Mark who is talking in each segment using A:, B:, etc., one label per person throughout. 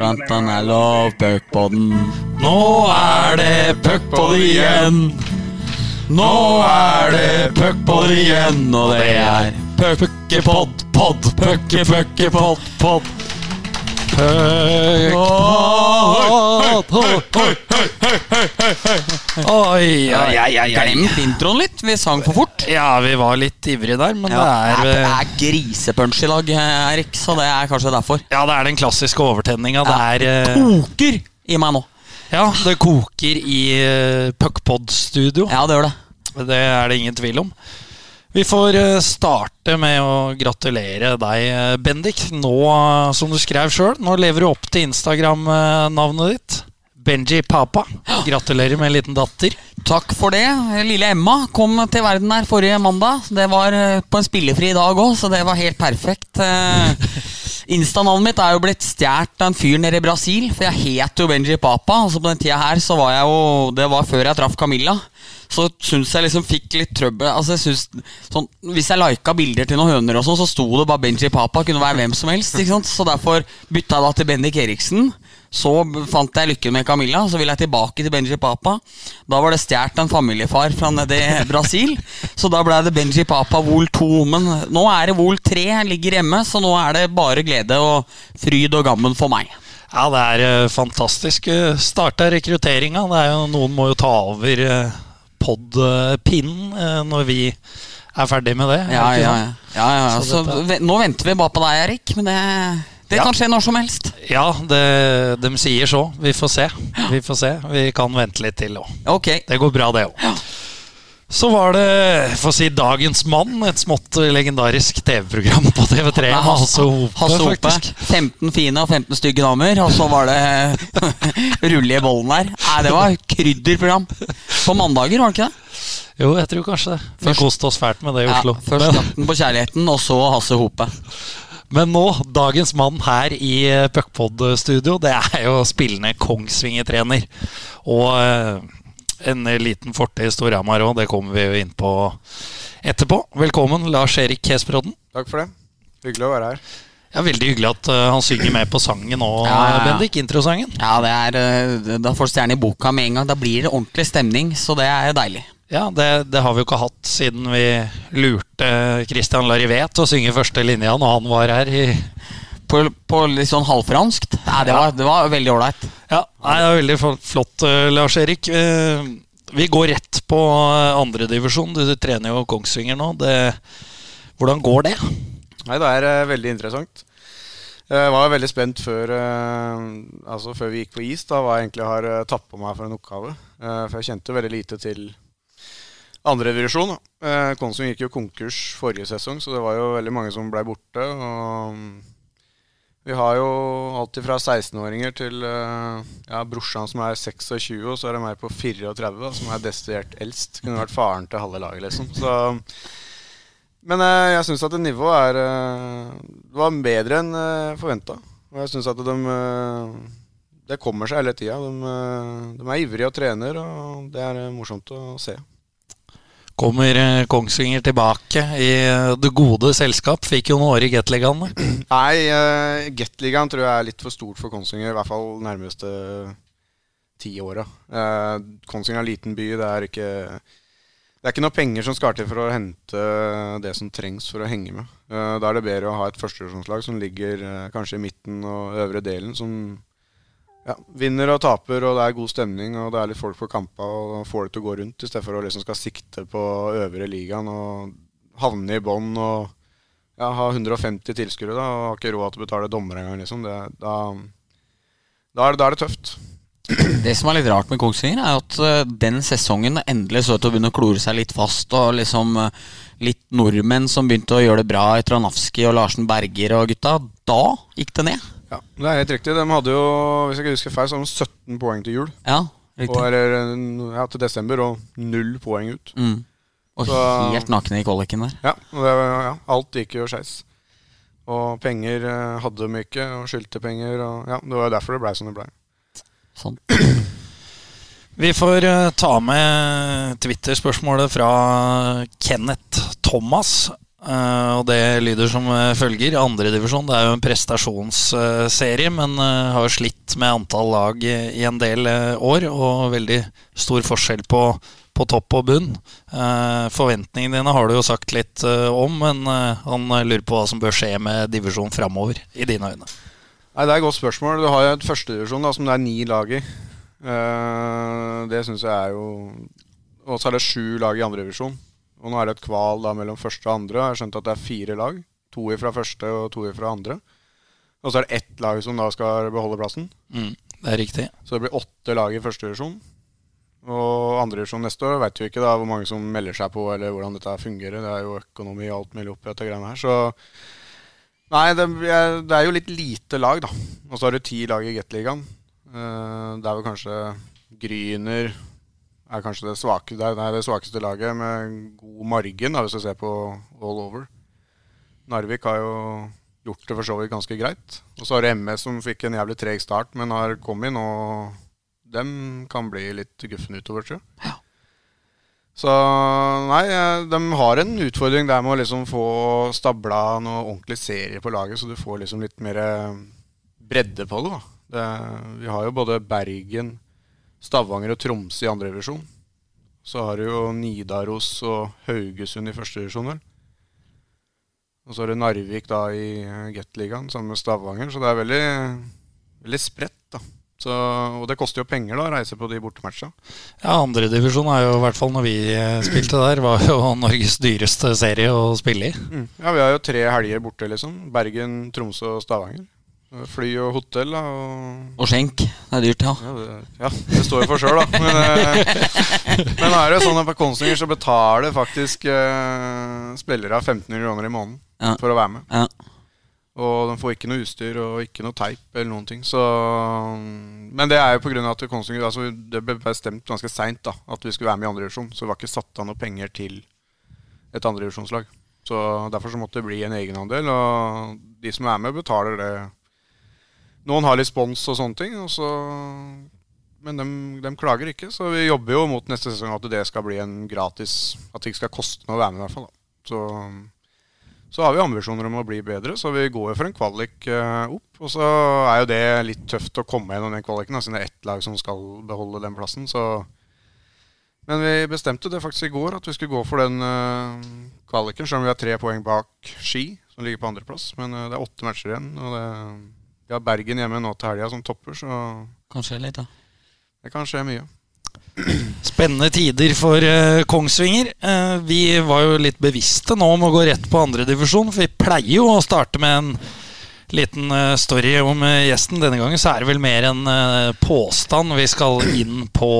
A: Rantan er lov, puckpodden. Nå er det puckpod igjen. Nå er det puckpod igjen, og det er puckepod, pod, pucke, pucke, pod, pod.
B: Oi, oi, oi, oi.
A: Glemt introen litt. Vi sang for fort.
B: Ja, vi var litt ivrige der, men det er
A: det
B: eh,
A: er grisepunch i dag, Erik, så det er kanskje derfor.
B: Ja, det er den klassiske overtenninga. Det er Det
A: koker i meg nå.
B: Ja, det koker i uh, Puckpod-studio.
A: Ja, det gjør det.
B: Det er det ingen tvil om. Vi får eh, starte med å gratulere deg, eh, Bendik. Nå, eh, som du skrev sjøl, nå lever du opp til Instagram-navnet ditt. Benji Papa. Gratulerer med en liten datter.
A: Takk for det. Lille Emma kom til verden her forrige mandag. Det var eh, på en spillefri dag òg, så det var helt perfekt. Eh, Insta-navnet mitt er jo blitt stjålet av en fyr nede i Brasil, for jeg het jo Benji Papa. Altså På den tida her så var jeg jo Det var før jeg traff Camilla. Så syns jeg liksom fikk litt trøbbel. Altså jeg synes, sånn, Hvis jeg lika bilder til noen høner, og sånn, så sto det bare Benji Papa. Kunne være hvem som helst. Så derfor bytta jeg da til Bendik Eriksen. Så fant jeg lykken med Camilla, så ville jeg tilbake til Benji Papa. Da var det stjålet en familiefar fra nede i Brasil. Så da ble det Benji Papa Vol 2. Men nå er det Vol 3, jeg ligger hjemme, så nå er det bare glede og fryd og gammen for meg.
B: Ja, det er eh, fantastisk. Eh, Starta rekrutteringa. Er Noen må jo ta over uh, pod-pinnen eh, når vi er ferdig med det.
A: Ja, ja, ja. ja, ja.
B: Så
A: Så
B: dette-
A: nå venter vi bare på deg, Erik. Men det, det
B: Ja.
A: kan skje når som helst.
B: Ja, det, de sier så. Vi får se. Vi får se. Vi kan vente litt til òg.
A: Okay.
B: Det går bra, det òg. Så var det, for å si Dagens mann, et smått legendarisk TV-program på TV3 med Hasse Hope,
A: Hasse Hope.
B: faktisk.
A: 15 fine og 15 stygge damer, og så var det rulle i bollen der. Nei, det var krydderprogram. På mandager, var det ikke det?
B: Jo, jeg tror kanskje det. Vi koste oss fælt med det i Oslo.
A: Ja, først Skatten på kjærligheten, og så Hasse Hope.
B: Men nå, dagens mann her i eh, Puckpod-studio, det er jo spillende Kongsvinger-trener. Og eh, en liten forte i Storhamar òg, det kommer vi jo inn på etterpå. Velkommen, Lars-Erik Hesbrodden.
C: Takk for det. Hyggelig å være her.
B: Ja, Veldig hyggelig at uh, han synger med på sangen òg,
A: Ja, ja, ja.
B: Bendik. Introsangen.
A: Ja, det er, uh, Da får du stjerne i boka med en gang. Da blir det ordentlig stemning, så det er deilig.
B: Ja, det, det har vi jo ikke hatt siden vi lurte Christian Larivet til å synge første linja når han var her. i
A: På, på litt sånn halvfranskt. Nei, det var, det var veldig ålreit.
B: Ja, nei, det er veldig flott, eh, Lars-Erik. Eh, Vi går rett på eh, andredivisjon. Du, du trener jo Kongsvinger nå. Det, hvordan går det?
C: Nei, det er eh, veldig interessant. Jeg var veldig spent før, altså før vi gikk på is, da hva jeg egentlig har tatt på meg for en oppgave. Eh, for jeg kjente veldig lite til andredivisjon. Uh, Konsum gikk jo konkurs forrige sesong, så det var jo veldig mange som blei borte. Mm, vi har jo alltid fra 16-åringer til uh, ja, brorsan som er 26, og så er det meg på 34, som er desidert eldst. Kunne vært faren til halve laget, liksom. Så men eh, jeg syns at nivået er eh, Det var bedre enn uh, forventa. Og jeg syns at de eh, Det kommer seg hele tida. De, eh, de er ivrige og trener, og det er eh, morsomt å se.
B: Kommer eh, Kongsvinger tilbake i eh, det gode selskap? Fikk jo noen år i Gateligaen.
C: Nei, uh, Gateligaen tror jeg er litt for stort for Kongsvinger. I hvert fall nærmeste ti åra. Uh, Kongsvinger er en liten by. Det er ikke det ikke noe penger som skal til for å hente det som trengs for å henge med. Uh, Da er det bedre å ha et førstedivisjonslag som ligger uh, kanskje i midten og øvre delen, som ja, vinner og taper, og det er god stemning, og det er litt folk på kampa og får det til å gå rundt, i stedet for å liksom skal sikte på øvre ligaen og havne i bånn og ja, ha 150 tilskuere og har ikke råd til å betale dommer engang, liksom. Da, da, er det, da er det tøft.
A: Det som er litt rart med Kongsvinger, er at eh, den sesongen endelig så ut til å begynne å klore seg litt fast. Og liksom eh, litt nordmenn som begynte å gjøre det bra etter Anafski og Larsen Berger og gutta. Da gikk det ned.
C: Ja, Det er helt riktig. De hadde jo, hvis jeg ikke husker feil, så hadde de 17 poeng til jul.
A: Ja,
C: Og, er, ja, til desember, og null poeng ut.
A: Mm. Og
C: Så-
A: helt nakne i kvaliken der.
C: Ja, det, var- ja alt gikk jo skeis. Og penger eh, hadde de ikke, og skyldte penger. Og, ja, det var jo derfor det blei som det blei.
A: Sånn.
B: Vi får eh, ta med Twitter-spørsmålet fra Kenneth Thomas. Eh, og det lyder som eh, følger. Andredivisjon er jo en prestasjonsserie, men eh, har slitt med antall lag i en del år. Og veldig stor forskjell på, på topp og bunn. Forventningene dine har du jo sagt litt om, men han lurer på hva som bør skje med divisjon framover, i dine øyne.
C: Nei, Det er et godt spørsmål. Du har jo et førstedivisjon som det er ni lag i. Det syns jeg er jo Og så er det sju lag i andredivisjon. Og nå er det et kval da mellom første og andre. Jeg har skjønt at det er fire lag. To fra første og to fra andre. Og så er det ett lag som da skal beholde plassen.
B: Mm, det er riktig.
C: Så det blir åtte lag i første divisjon. Og andre divisjon neste år vet vi ikke da hvor mange som melder seg på, eller hvordan dette fungerer. Det er jo økonomi og alt mulig oppi dette greiene her. Så Nei, det, er- det er jo litt lite lag, da. Og så har du ti lag i Gateligaen. Uh, det er vel kanskje Gryner er kanskje det, svake, det, er, det svakeste laget med god margin, da, hvis du ser på all over. Narvik har jo gjort det for så vidt ganske greit. Og så har du MS som fikk en jævlig treg start, men har kommet inn, og dem kan bli litt guffen utover, tror jeg.
A: Ja.
C: Så nei, eh, de har en utfordring der med å liksom få stabla noe ordentlig serie på laget, så du får liksom litt mer eh, bredde på det. da. Det, vi har jo både Bergen, Stavanger og Tromsø i andre divisjon. Så har du jo Nidaros og Haugesund i første divisjon, vel. Og så har du Narvik da i Gateligaen sammen med Stavanger, så det er veldig, veldig spredt, da. Så, og det koster jo penger da å reise på de bortematchene.
B: Ja, Andredivisjon er jo i hvert fall når vi eh, spilte der, var jo Norges dyreste serie å spille i.
C: Mm. Ja, vi har jo tre helger borte, liksom. Bergen, Tromsø og Stavanger. Fly og hotell, da. Og
A: Og skjenk. Det er dyrt, ja.
C: Ja, det, ja, det står jo for sjøl, da. Men, eh, men er det sånn at på Kongsvinger så betaler faktisk eh, spillere 1500 kroner i måneden
A: Ja.
C: for å være med.
A: ja.
C: Og de får ikke noe utstyr og ikke noe teip eller noen ting. Så, men det er jo pga. at Kongsvinger altså, Det ble bestemt ganske seint at vi skulle være med i andredivisjon. Så det var ikke satt av noe penger til et andredivisjonslag. Så derfor så måtte det bli en egenandel. Og de som er med, betaler det. Noen har litt spons og sånne ting. Og så, men de, klager ikke. Så vi jobber jo mot neste sesong at det skal bli en gratis At det ikke skal koste noe å være med, i hvert fall. Så så har vi ambisjoner om å bli bedre, så vi går jo for en kvalik uh, opp. Og så er jo det litt tøft å komme gjennom den kvaliken, siden det er ett lag som skal beholde den plassen. Så. Men vi bestemte det faktisk i går, at vi skulle gå for den uh, kvaliken. Selv om vi har tre poeng bak Ski, som ligger på andreplass. Men uh, det er åtte matcher igjen. Og det, vi har Bergen hjemme nå til helga som topper, så
A: Kanskje litt, da.
C: det kan skje mye.
B: Spennende tider for uh, Kongsvinger. Uh, vi var jo litt bevisste nå om å gå rett på andredivisjon, for vi pleier jo å starte med en liten uh, story om gjesten. Denne gangen så er det vel mer en påstand. Vi skal inn på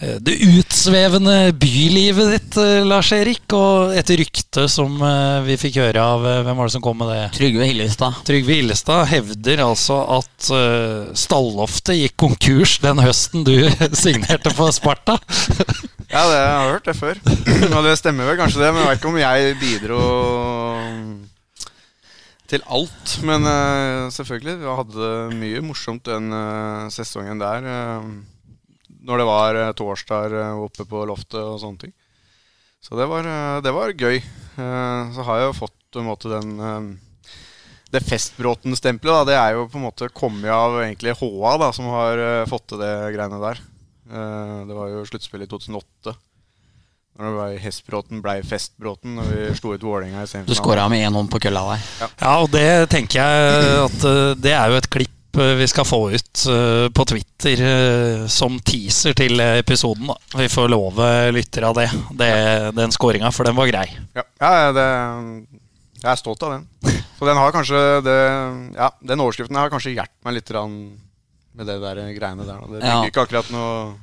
B: det utsvevende bylivet ditt, eh, Lars-Erik, og et rykte som eh, vi fikk høre av eh, Hvem var det som kom med det?
A: Trygve Hillestad.
B: Trygve Hillestad hevder altså at uh, stalloftet gikk konkurs den høsten du signerte for Sparta.
C: Ja, det, jeg har hørt det før. Og det stemmer vel kanskje det, men jeg vet ikke om jeg bidro til alt. Men uh, selvfølgelig, vi hadde mye morsomt den uh, sesongen der. eh, når det var torsdag torsdager eh, oppe på loftet og sånne ting. Så det var, eh, det var gøy. Eh, så har jeg jo fått på en måte den eh, det Festbråten-stempelet, da, det er jo på en måte kommet av egentlig HA, da, som har eh, fått til det greiene der. Eh, det var jo sluttspillet i 2008. Når det var Hestbråten blei Festbråten, og vi slo ut Vålerenga i
A: Du skåra med én hånd på kølla der.
B: Ja, og det tenker jeg at uh, det er jo et klipp uh, vi skal få ut uh, på Twitter uh, som teaser til episoden. da. Vi får love lyttere av det, det den skåringa, for den var grei.
C: Ja, ja det, jeg er stolt av den. Så den har kanskje det, Ja, den overskriften har kanskje hjulpet meg litt med det der greiene der. Det
A: Ja.
C: ikke akkurat noe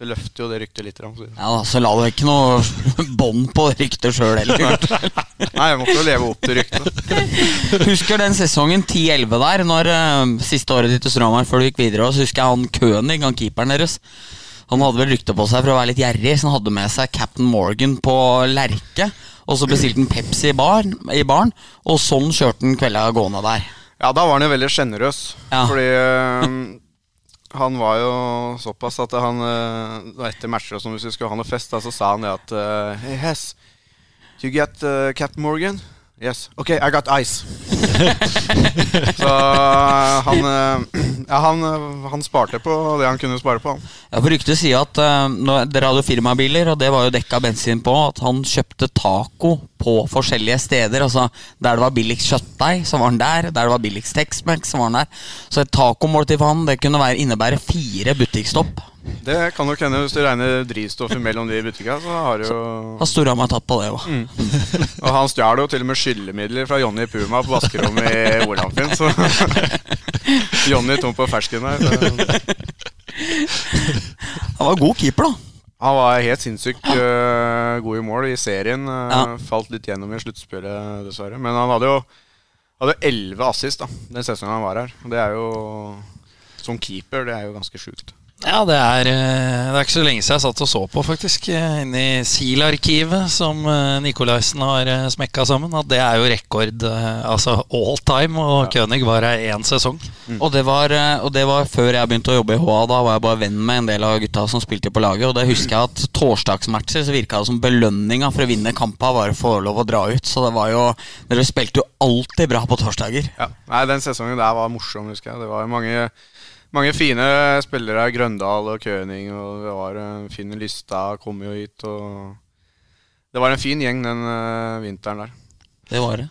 C: Det løfter jo det ryktet litt. så-
A: Ja, Så la du ikke noe bånd på ryktet sjøl heller.
C: Nei, jeg måtte jo leve opp til ryktet.
A: Husker den sesongen 10-11 der, når uh, siste året ditt i Strømmen før du gikk videre. Og så husker jeg han Kønig, han keeperen deres. Han hadde vel rykte på seg for å være litt gjerrig, så han hadde med seg Captain Morgan på Lerke. Og så bestilte han Pepsi i baren, i baren og sånn kjørte han kvelda gående der.
C: Ja, da var han jo veldig sjenerøs.
A: Ja.
C: Fordi eh, han var jo såpass at han eh, Etter matcher og sånn, hvis vi skulle ha noe fest, da, så sa han det at eh, Hey, Hess, You get uh, Captain Morgan? Yes. Ok, I got ice. så han, uh, ja, han, han, sparte på det han kunne spare på.
A: Ja, for Ryktet sier at uh, dere hadde firmabiler, og det var jo dekka bensin på, at han kjøpte taco på forskjellige steder. Altså Der det var billigst kjøttdeig, så var han der. Der det var billigst Tex-Mex, så var han der. Så et tacomåltid for han det kunne være, innebære fire butikkstopp.
C: Det kan nok hende hvis du regner drivstoffet mellom de butikkene. Så har jo
A: Har Storhamar tatt på det òg. Mm.
C: Og han stjal jo til og med skyllemidler fra Jonny Puma på vaskerommet i Olamfinn, så Jonny tom på fersken her.
A: Han var god keeper, da.
C: Han var helt sinnssykt uh, god i mål i serien. Uh, ja. Falt litt gjennom i sluttspillet, dessverre. Men han hadde jo hadde 11 assist da, den sesongen han var her. Det er jo Som keeper, det er jo ganske sjukt.
B: Ja, det er, eh, det er, ikke så lenge siden jeg satt og så på, faktisk. Inni Inne i SIL-arkivet som eh, Nikolaisen har smekka sammen. At det er jo rekord, altså all time, og ja. König var her én sesong.
A: Mm. Og, det var, og, det var, før jeg begynte å jobbe i HA. Da var jeg bare venn med en del av gutta som spilte på laget. Og det husker jeg at torsdagsmatcher så virka det som belønninga for å vinne kampa var å få lov å dra ut. Så det var jo Dere spilte jo alltid bra på torsdager.
C: Ja. Nei, den sesongen der var morsom, husker jeg. Det var mange mange fine spillere. Grøndal og Køning. Og det var en fin Lystad kom jo hit. Og det var en fin gjeng den uh, vinteren der.
A: Det var det.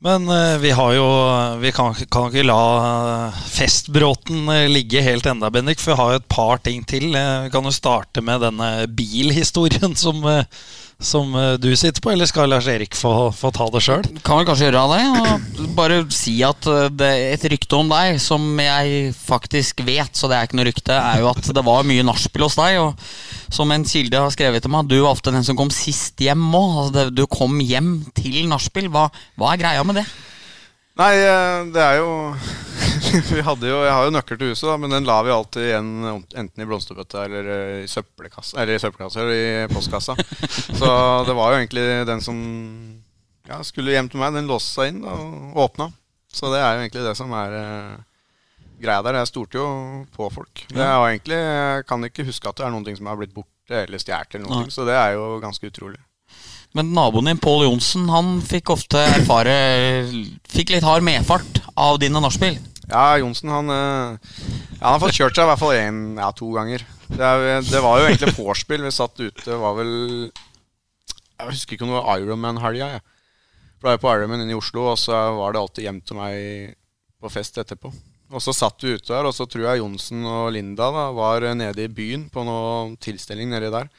B: Men uh, vi har jo Vi kan, kan ikke la festbråten eh, ligge helt enda, Bendik. For vi har jo et par ting til. Vi kan jo starte med denne bilhistorien som som eh, du sitter på, eller skal Lars Erik få, få ta det sjøl?
A: Kan vel kanskje gjøre av det. Og bare si at eh, et rykte om deg, som jeg faktisk vet, så det er ikke noe rykte, er jo at det var mye nachspiel hos deg. Og som en kilde har skrevet til meg, du var ofte den som kom sist hjem òg. Altså, du kom hjem til nachspiel. Hva, hva er greia med det?
C: Nei, eh, det er jo vi hadde jo, Jeg har jo nøkkel til huset, da, men den la vi alltid igjen enten i blomsterbøtta eller i søppelkassa, eller i søppelkassa eller i postkassa. Så det var jo egentlig den som ja, skulle hjem til meg, den låste seg inn og åpna. Så det er jo egentlig det som er eh, greia der. Jeg stolte jo på folk. Det er jo egentlig, Jeg kan ikke huske at det er noen ting som har blitt borte eller stjålet, eller noe, så det er jo ganske utrolig.
A: Men naboen din, Pål Johnsen, han fikk ofte erfare Fikk litt hard medfart av dine nachspiel?
C: Ja, Johnsen han, eh, ja, han har fått kjørt seg i hvert fall én, ja, to ganger. Det, er, det, var jo egentlig vorspiel. Vi satt ute, var vel Jeg husker ikke om det var Ironman-helga. Ja. Ble på Ironman inne i Oslo, og så var det alltid hjem til meg på fest etterpå. Og så satt vi ute der, og så tror jeg Johnsen og Linda da, var nede i byen på noe tilstelning nedi der.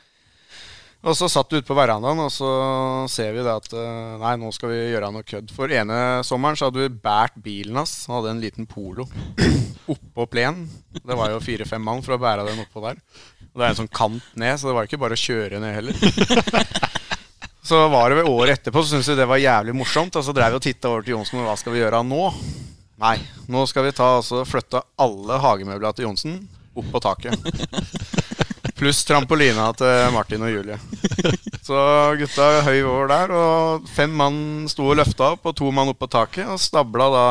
C: Og så satt vi ute på verandaen, og så ser vi det at eh, Nei, nå skal vi gjøre noe kødd. For ene sommeren så hadde vi båret bilen hans. Han hadde en liten Polo oppå plenen. Det var jo fire-fem mann for å bære den oppå der. Og det er en sånn kant ned, så det var ikke bare å kjøre ned heller. Så var det ved året etterpå, så syntes vi det var jævlig morsomt. Og så drev vi og titta over til Johnsen, og hva skal vi gjøre nå? Nei, nå skal vi ta altså flytte alle hagemøblene til Johnsen opp på taket. Pluss trampolina til Martin og Julie. Så gutta høy over der, og fem mann sto og løfta opp, og to mann opp på taket. Og stabla da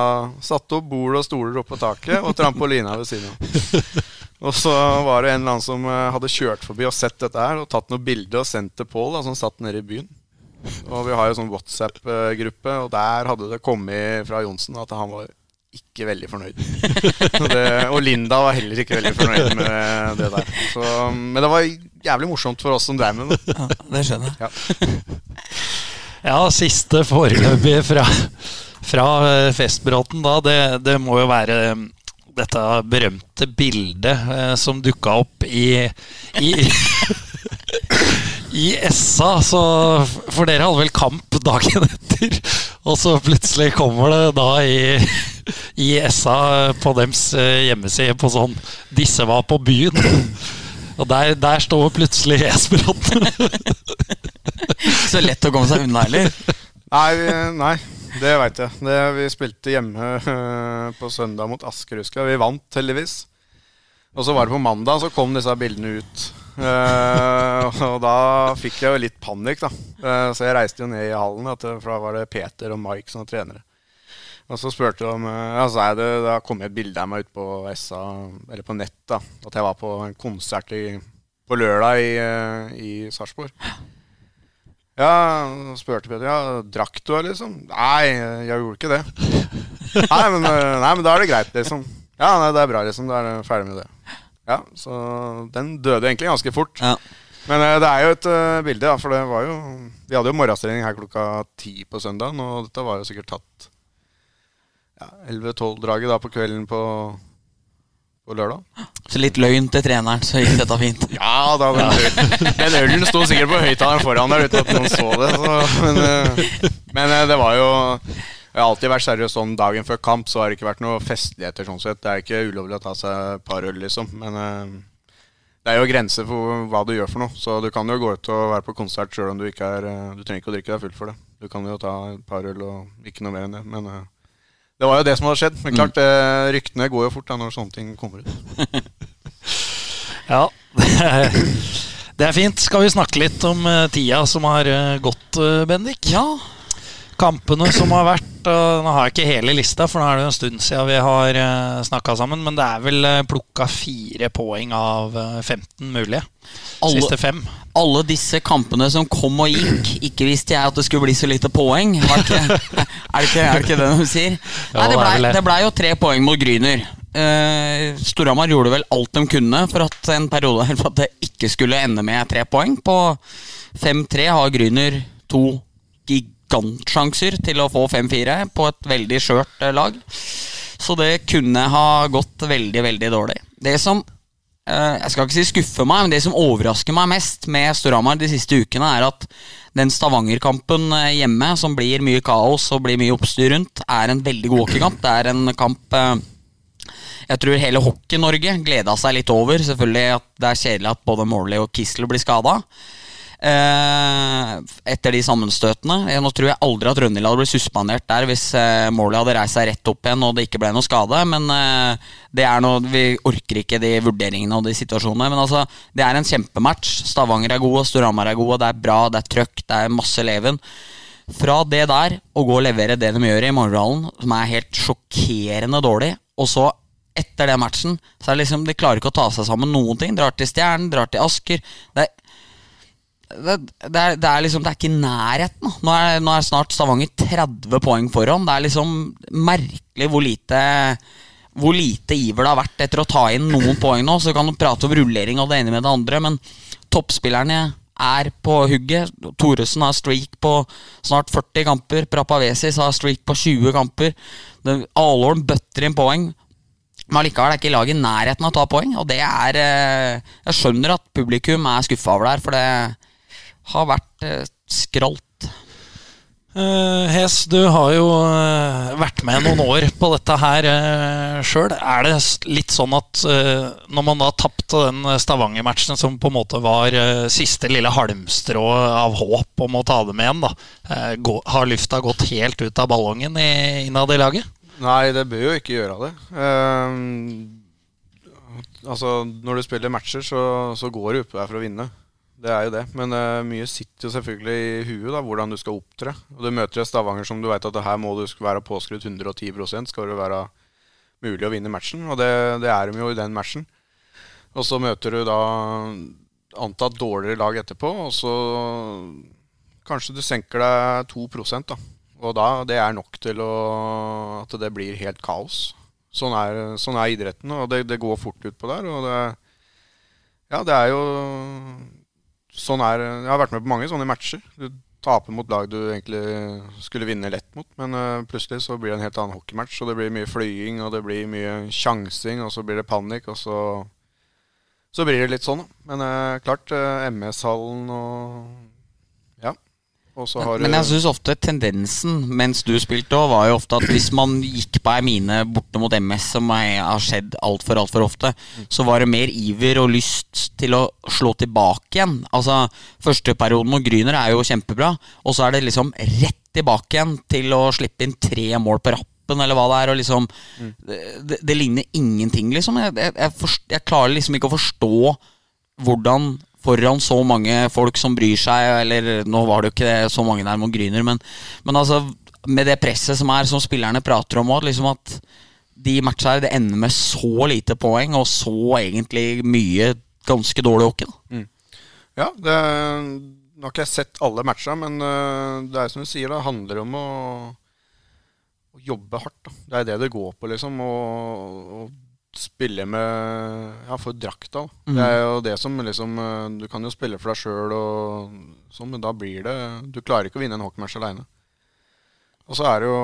C: Satte opp bord og stoler opp på taket, og trampolina ved siden av. Og så var det en eller annen som eh, hadde kjørt forbi og sett dette her, og tatt noen bilder og sendt til Pål, som satt nede i byen. Og vi har jo sånn WhatsApp-gruppe, og der hadde det kommet fra Johnsen at han var ikke veldig fornøyd. det, og Linda var heller ikke veldig fornøyd med det der. Så, men det var jævlig morsomt for oss som drev med
A: det. Ja, det skjønner jeg.
B: Ja, ja siste foreløpig fra, fra eh, festbråten da, det, det, må jo være eh, dette berømte bildet eh, som dukka opp i, i i Essa, så For dere hadde vel kamp dagen etter. Og så plutselig kommer det da i, i SA på dems eh, hjemmeside på sånn 'Disse var på byen'. Og der, der står plutselig Esbråten.
A: Så lett å komme seg unna heller.
C: Nei, nei, det veit jeg. Det, vi spilte hjemme uh, på søndag mot Asker, husker jeg. Vi vant, heldigvis. Og så var det på mandag, så kom disse bildene ut. Uh, og da fikk jeg jo litt panikk, da. Uh, så jeg reiste jo ned i hallen, for da var det Peter og Mike som var trenere. Og så spurte de om altså, det, Da kom et bilde av meg ut på SA, eller på nett, da. At jeg var på en konsert i, på lørdag i, i Sarpsborg. Ja, spurte Peter. Ja, drakk du, liksom? Nei, jeg gjorde ikke det. nei, men, eh, nei, men da er det greit, liksom. Ja, nei, det er bra, liksom. Da er jeg ferdig med det. Ja, Så den døde egentlig ganske fort.
A: Ja.
C: Men eh, det er jo et uh, bilde, da, for det var jo Vi hadde jo morgenstrening her klokka ti på søndagen, og dette var jo sikkert tatt ja, 11-12-draget da på kvelden på, på lørdag.
A: Så litt løgn til treneren, så gikk dette fint.
C: Ja da, den, ja. den ølen sto sikkert på høyttaleren foran der uten at noen så det. Så, men, uh, men det var jo Jeg har alltid vært seriøs sånn dagen før kamp, så har det ikke vært noe festligheter sånn sett. Det er ikke ulovlig å ta seg et par øl, liksom. Men det er jo grenser for hva du gjør for noe. Så du kan jo gå ut og være på konsert sjøl om du ikke er Du trenger ikke å drikke deg full for det. Du kan jo ta et par øl og ikke noe mer enn det. Men uh, det var jo det som hadde skjedd. Men klart, uh, ryktene går jo fort da når sånne ting kommer ut.
B: ja, det er fint. Skal vi snakke litt om uh, tida som har gått, Bendik?
A: Ja,
B: kampene som har vært. Nå har jeg ikke hele lista, for nå er det en stund siden vi har uh, snakka sammen. Men det er vel uh, plukka fire poeng av 15 eh, mulige. Alle, Siste fem.
A: Alle disse kampene som kom og gikk, ikke visste jeg at det skulle bli så lite poeng. Ikke, er, det ikke, er det ikke det de sier? Nei, det blei ble jo tre poeng mot Gryner. Uh, Storhamar gjorde vel alt de kunne for at en periode for at det ikke skulle ende med tre poeng. På 5-3 har Gryner to gig gigantsjanser til å få 5-4 på et veldig skjørt eh, lag. Så det kunne ha gått veldig, veldig dårlig. Det som eh, jeg skal ikke si skuffer meg, men det som overrasker meg mest med Storhamar de siste ukene, er at den Stavanger-kampen eh, hjemme, som blir mye kaos og blir mye oppstyr rundt, er en veldig god hockeykamp. Det er en kamp jeg tror hele Hockey-Norge gleda seg litt over. Selvfølgelig at det er kjedelig at både Morley og Kissel blir skada. Eh, etter de sammenstøtene. Nå tror jeg aldri at Rønhild hadde blitt suspendert der hvis eh, Morley hadde reist seg rett opp igjen og det ikke ble noe skade. Men eh, det er noe, vi orker ikke de vurderingene og de situasjonene. Men altså, det er en kjempematch. Stavanger er gode, Storhamar er gode, det er bra, det er trøkk, det er masse leven. Fra det der å gå og levere det de gjør i Morgendalen, som er helt sjokkerende dårlig, og så etter den matchen så er det liksom, De klarer ikke å ta seg sammen noen ting. Drar til Stjernen, drar til Asker. Det er det, det, er, det, er, liksom Det er ikke nærheten. Nå er, nå er snart Stavanger 30 poeng foran. Det er liksom merkelig hvor lite Hvor lite iver det har vært etter å ta inn noen poeng nå. Så kan du prate om rullering og det ene med det andre, men toppspillerne er på hugget. Thoresen har streak på snart 40 kamper. Prapavesis har streak på 20 kamper. Alholm bøtter inn poeng. Men allikevel er ikke laget i nærheten av å ta poeng. Og det er eh, Jeg skjønner at publikum er skuffa over det her, for det har vært eh, skralt.
B: Uh, Hes, du har jo uh, vært med noen år på dette her uh, sjøl. Er det litt sånn at uh, når man da tapte den Stavanger-matchen, som på en måte var siste lille halmstrå av håp om å ta dem igjen, da, gå, har lufta gått helt ut av ballongen i, innad i laget?
C: Nei, det bør jo ikke gjøre det. altså, når du spiller matcher, så, så går du oppe der for å vinne. Det er jo det. Men uh, mye sitter jo selvfølgelig i huet, da, hvordan du skal opptre. Og Du møter et Stavanger som du vet at det her må du være påskrudd 110% skal det være mulig å vinne matchen. Og det, det er de jo i den matchen. Og så møter du da antatt dårligere lag etterpå, og så kanskje du senker deg 2 da. Og da, det er nok til å, at det blir helt kaos. Sånn er, sånn er idretten, og det, det går fort utpå der. Og det, ja, det er jo sånn er Jeg har vært med på mange sånne matcher. Du taper mot lag du egentlig skulle vinne lett mot, men uh, plutselig så blir det en helt annen hockeymatch, og det blir mye flying, og det blir mye sjansing, og så blir det panikk, og så så blir det litt sånn, Men uh, klart, uh, MS-hallen og
A: men, men, jeg syns ofte tendensen mens du spilte òg, var jo ofte at hvis man gikk på ei mine borte mot MS, som har skjedd altfor altfor ofte, så var det mer iver og lyst til å slå tilbake igjen. Altså, Første perioden mot Gryner er jo kjempebra, og så er det liksom rett tilbake igjen til å slippe inn tre mål på rappen, eller hva det er. Og liksom, mm. det, det, ligner ingenting, liksom. Jeg, jeg, jeg, forst, jeg klarer liksom ikke å forstå hvordan foran så mange folk som bryr seg, eller nå var det jo ikke så mange der mot Gryner, men, men, altså med det presset som er, som spillerne prater om òg, liksom at de matcha her, det ender med så lite poeng, og så egentlig mye ganske dårlig hockey. Mm.
C: Ja, det, Nå har ikke jeg sett alle matcha, men uh, det er som du sier, det handler om å, å jobbe hardt. Da. Det er det det går på, liksom. Å spille med Ja, for drakta. Mm. Det er jo det som liksom uh, Du kan jo spille for deg sjøl og sånn, men da blir det Du klarer ikke å vinne en hockeymatch aleine. Og så er det jo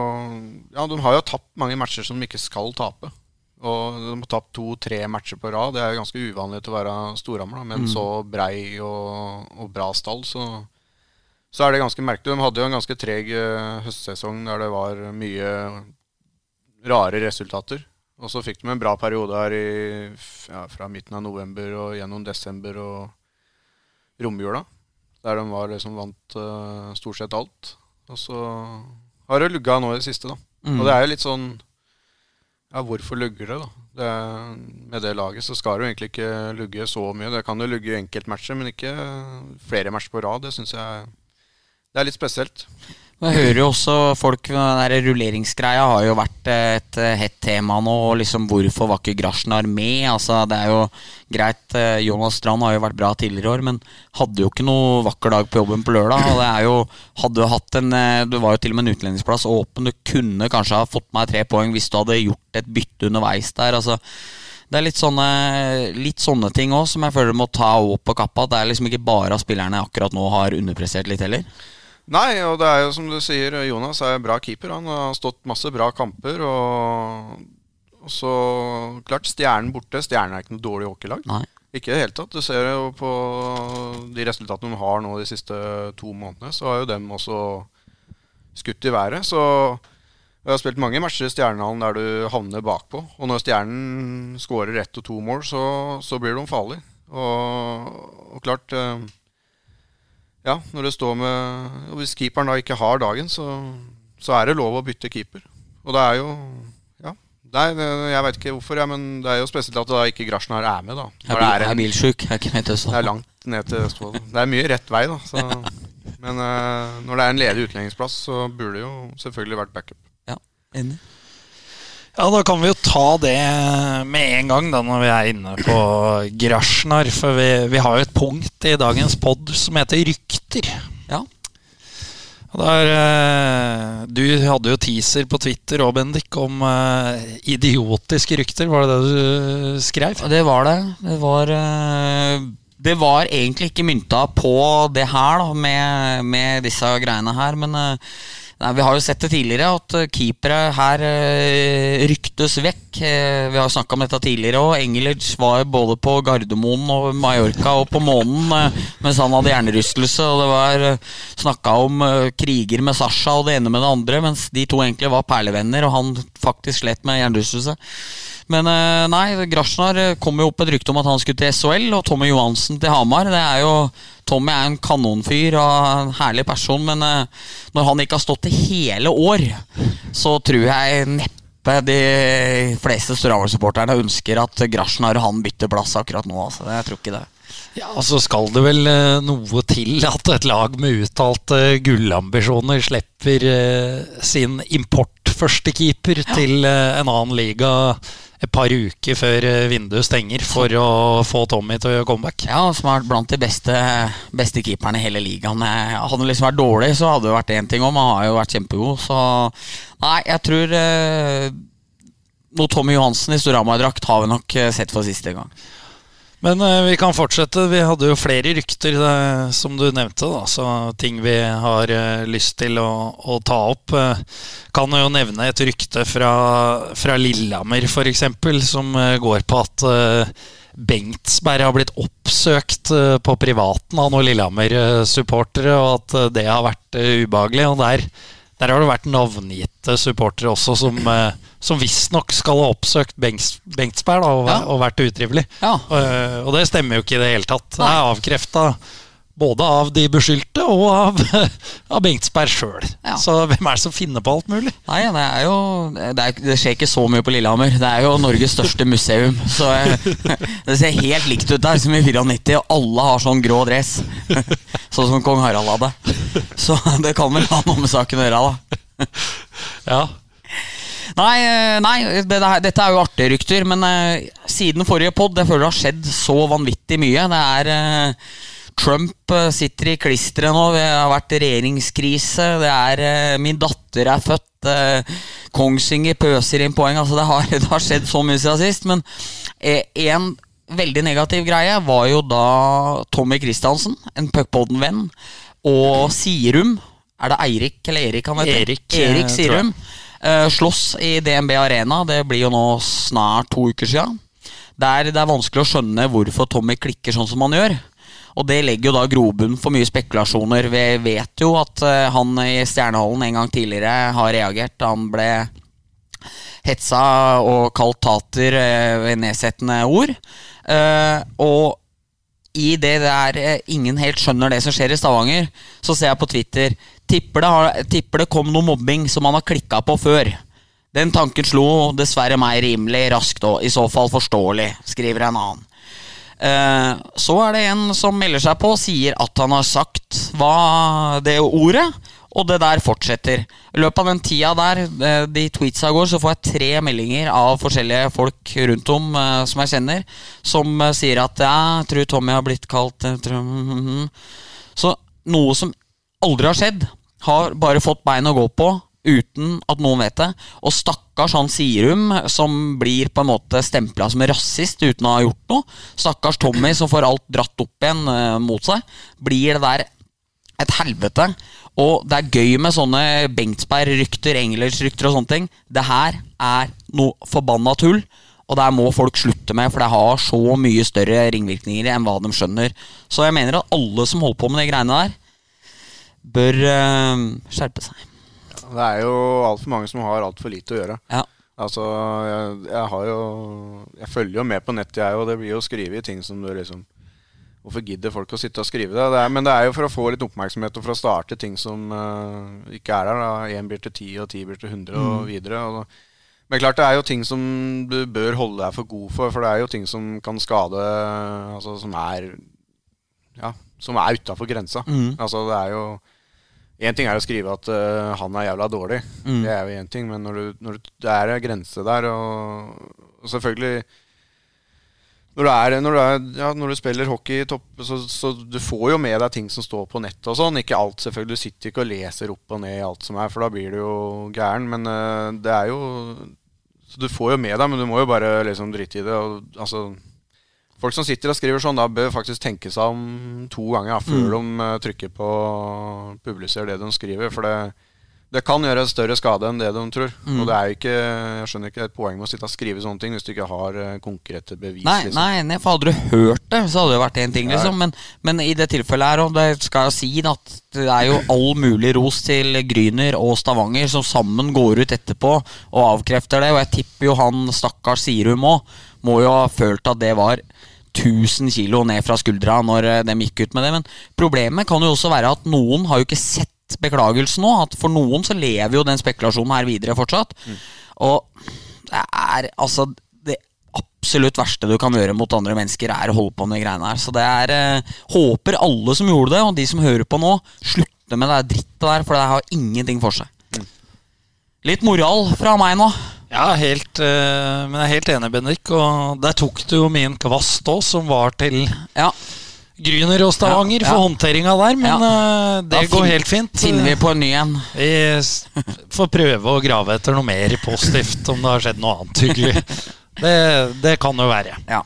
C: Ja, de har jo tapt mange matcher som de ikke skal tape. Og de har tapt to-tre matcher på rad. Det er jo ganske uvanlig til å være Storhamar, men mm. så brei og, og, bra stall, så, så er det ganske merkelig. De hadde jo en ganske treg uh, høstsesong der det var mye rare resultater. Og så fikk de en bra periode her i, ja, fra midten av november og gjennom desember og romjula. Der de var liksom vant uh, stort sett alt. Og så har det lugga nå i det siste, da. Mm. Og det er jo litt sånn ja, hvorfor lugger det, da? Det, med det laget så skal det jo egentlig ikke lugge så mye. Det kan jo lugge i enkeltmatcher, men ikke flere matcher på rad. Det syns jeg det er litt spesielt.
A: Jeg hører jo også folk Den rulleringsgreia har jo vært et eh, hett tema nå. Og liksom Hvorfor var ikke Grasjnar med? Altså, det er jo greit. Eh, Jonas Strand har jo vært bra tidligere år, men hadde jo ikke noe vakker dag på jobben på lørdag. Og det er jo Hadde hatt en eh, Du var jo til og med en utlendingsplass åpen. Du kunne kanskje ha fått meg tre poeng hvis du hadde gjort et bytte underveis der. Altså det er litt sånne, litt sånne ting òg som jeg føler du må ta opp på kappa. Det er liksom ikke bare at spillerne akkurat nå har underprestert litt heller.
C: Nei, og det er jo som du sier, Jonas er en bra keeper. Han har stått masse bra kamper. Og, og så klart, Stjernen borte. Stjernen er ikke noe dårlig hockeylag.
A: Nei.
C: Ikke i det hele tatt. Du ser jo på de resultatene de har nå de siste to månedene, så har jo dem også skutt i været. Så jeg har spilt mange matcher i Stjernehallen der du havner bakpå. Og når Stjernen skårer ett og to mål, så, så blir de farlige. Og, og klart eh, ja, når det står med og Hvis keeperen da ikke har dagen, så, så er det lov å bytte keeper. Og det er jo Ja. Nei, jeg vet ikke hvorfor, ja, men det er jo spesielt at da ikke Grasjnar er med. da
A: Jeg er, er, bilsjuk. Jeg er ikke ned til
C: Østfold. Det er langt ned til Østfold. Det er mye rett vei, da. Så, men uh, når det er en ledig utlendingsplass, så burde det jo selvfølgelig vært backup.
A: Ja, enig
B: ja, Da kan vi jo ta det med en gang da når vi er inne på Grasjnar. For vi, vi, har jo et punkt i dagens pod som heter rykter.
A: Ja.
B: Der, eh, du hadde jo teaser på Twitter og Bendik, om uh, idiotiske rykter. Var det det du skrev?
A: Det var det. Det var, uh, det var egentlig ikke mynta på det her, da, med, med disse greiene her. Men uh, Nei, Vi har jo sett det tidligere, at eh, keepere her uh, ryktes vekk. Uh, vi har snakka om dette tidligere òg. Engelage var både på Gardermoen og Mallorca og på månen mens han hadde hjernerystelse. Og det var snakka om kriger med Sasha og det ene med det andre, mens de to egentlig var perlevenner, og han faktisk slet med hjernerystelse. Men nei, Grasjnar kom jo opp et rykte om at han skulle til SHL, og Tommy Johansen til Hamar. Det er jo Tommy er en kanonfyr og en herlig person, men uh, når han ikke har stått det hele år, så tror jeg neppe de fleste Storhamar-supporterne ønsker at Grasjnar og han bytter plass akkurat nå. Altså. Jeg tror ikke det.
B: Ja, altså Så skal det vel noe til at et lag med uttalte gullambisjoner slipper sin importførstekeeper ja. til en annen liga et par uker før eh, vinduet stenger for å få Tommy til å gjøre comeback.
A: Ja, som har vært blant de beste, beste keeperne i hele ligaen. Eh, hadde han liksom vært dårlig, så hadde det vært én ting om. Han har jo vært kjempegod, så Nei, jeg tror eh, noe Tommy Johansen i Storhamar-drakt har vi nok eh, sett for siste gang.
B: Men uh, vi kan fortsette. Vi hadde jo flere rykter, uh, som du nevnte. Da, så ting vi har uh, lyst til å, å ta opp. kan jo nevne et rykte fra, fra Lillehammer, f.eks., som går på at Bengtsberg har blitt oppsøkt på privaten av noen Lillehammer-supportere, og at det har vært ubehagelig. Og der der har det vært navngitte supportere også som, eh, som visstnok skal ha oppsøkt Bengts, Bengtsberg da, og, ja. og, vært utrivelig.
A: Ja.
B: Og, eh, og, det stemmer jo ikke i det hele tatt. Det er avkrefta både av de beskyldte og av, av Bengtsberg sjøl. Ja. Så hvem er det som finner på alt mulig?
A: Nei, Det er jo det, er, det, skjer ikke så mye på Lillehammer. Det er jo Norges største museum. Så Det ser helt likt ut der som i 94, og alle har sånn grå dress. Sånn som kong Harald hadde. Så det kan vel ha noe med saken å gjøre, da.
B: Ja.
A: Nei, eh, nei det, det, dette er jo artige rykter, men uh, siden forrige pod Jeg føler det har skjedd så vanvittig mye. Det er uh, Trump eh, sitter i klisteret nå. Det har vært regjeringskrise. Det er eh, Min datter er født. eh, Kongsvinger pøser inn poeng. Altså, det har, det har skjedd så mye siden sist. Men én en veldig negativ greie var jo da Tommy Christiansen, en Puckpodden-venn, og Sirum Er det Eirik eller Erik han heter?
B: Erik,
A: Erik Sirum. slåss i DNB Arena. Det blir jo nå snart to uker siden. Der det er vanskelig å skjønne hvorfor Tommy klikker sånn som han gjør. Og det legger jo da grobunn for mye spekulasjoner. Vi vet jo at eh, han i Stjernehallen en gang tidligere har reagert. Han ble hetsa og kalt tater eh, ved nedsettende ord. Eh, og i det der ingen helt skjønner det som skjer i Stavanger, så ser jeg på Twitter Tipper det, har, tipper det kom noe mobbing som han har klikka på før. Den tanken slo dessverre meg rimelig raskt, og i så fall forståelig, skriver en annen. Eh, så er det en som melder seg på og sier at han har sagt hva det ordet, og det der fortsetter. I løpet av den tida der, eh, de tweetsa går, så får jeg tre meldinger av forskjellige folk rundt om eh, som jeg kjenner, som sier at jeg tror Tommy har blitt kalt tror, mm, mm. Så noe som aldri har skjedd, har bare fått bein å gå på uten at noen vet det. Og stakkars han Sirum, som blir på en måte stempla som rasist uten å ha gjort noe. Stakkars Tommy, som får alt dratt opp igjen uh, mot seg. Blir det der et helvete. Og det er gøy med sånne Bengtsberg-rykter, Engelers-rykter og sånne ting. Det her er noe forbanna tull. Og der må folk slutte med, for det har så mye større ringvirkninger enn hva de skjønner. Så jeg mener at alle som holder på med de greiene der, bør uh, skjerpe seg.
C: Det er jo altfor mange som har altfor lite å gjøre.
A: Ja.
C: Altså, jeg, jeg har jo Jeg følger jo med på nettet, jeg, og det blir jo skrevet ting som du liksom Hvorfor gidder folk å sitte og skrive det? det er, men det er jo for å få litt oppmerksomhet og for å starte ting som uh, ikke er der. da Én blir til ti, og ti blir til 100, og videre. Og, men klart det er jo ting som du bør holde deg for god for, for det er jo ting som kan skade Altså som er Ja, som er utafor grensa.
A: Mm.
C: Altså det er jo Én ting er å skrive at uh, han er jævla dårlig.
A: Mm.
C: Det er jo én ting, men når, du, når du, det er en grense der, og, og selvfølgelig når du, er, når, du er, ja, når du spiller hockey i topp, så, så du får jo med deg ting som står på nettet og sånn. Ikke alt, selvfølgelig. Du sitter ikke og leser opp og ned alt som er, for da blir du jo gæren. Men uh, det er jo Så du får jo med deg, men du må jo bare liksom drite i det. Og, altså Folk som sitter og skriver sånn, da bør faktisk tenke seg om to ganger før de eh, trykker på publiser det de skriver. For det, det kan gjøre større skade enn det de tror. Og det er jo ikke Jeg skjønner ikke et poeng med å sitte og skrive sånne ting hvis du ikke har eh, konkrete bevis.
A: Nei,
C: liksom.
A: nei, for hadde du hørt det, så hadde det vært én ting, liksom. Men, men i det tilfellet her, og det skal jeg si at det er jo all mulig ros til Gryner og Stavanger, som sammen går ut etterpå og avkrefter det. Og jeg tipper jo han stakkars Sirum òg må jo ha følt at det var 1000 kilo ned fra skuldra når eh, de gikk ut med det. Men problemet kan jo også være at noen har jo ikke sett beklagelsen nå. At for noen så lever jo den spekulasjonen her videre fortsatt. Og det er altså det absolutt verste du kan gjøre mot andre mennesker, er å holde på med de greiene her. Så det er eh, Håper alle som gjorde det, og de som hører på nå, slutter med det drittet der, for det har ingenting for seg. Litt moral fra meg nå.
B: Ja, helt, eh, men jeg er helt enig, Bendik. Og der tok du jo min kvast òg, som var til
A: Ja,
B: Gryner og Stavanger
A: Ja, ja.
B: for håndteringa der. Men eh, det
A: Da
B: går helt fint.
A: finner vi på en ny en.
B: Vi får prøve å grave etter noe mer positivt, om det har skjedd noe annet hyggelig. Det, det kan jo være.
A: Ja.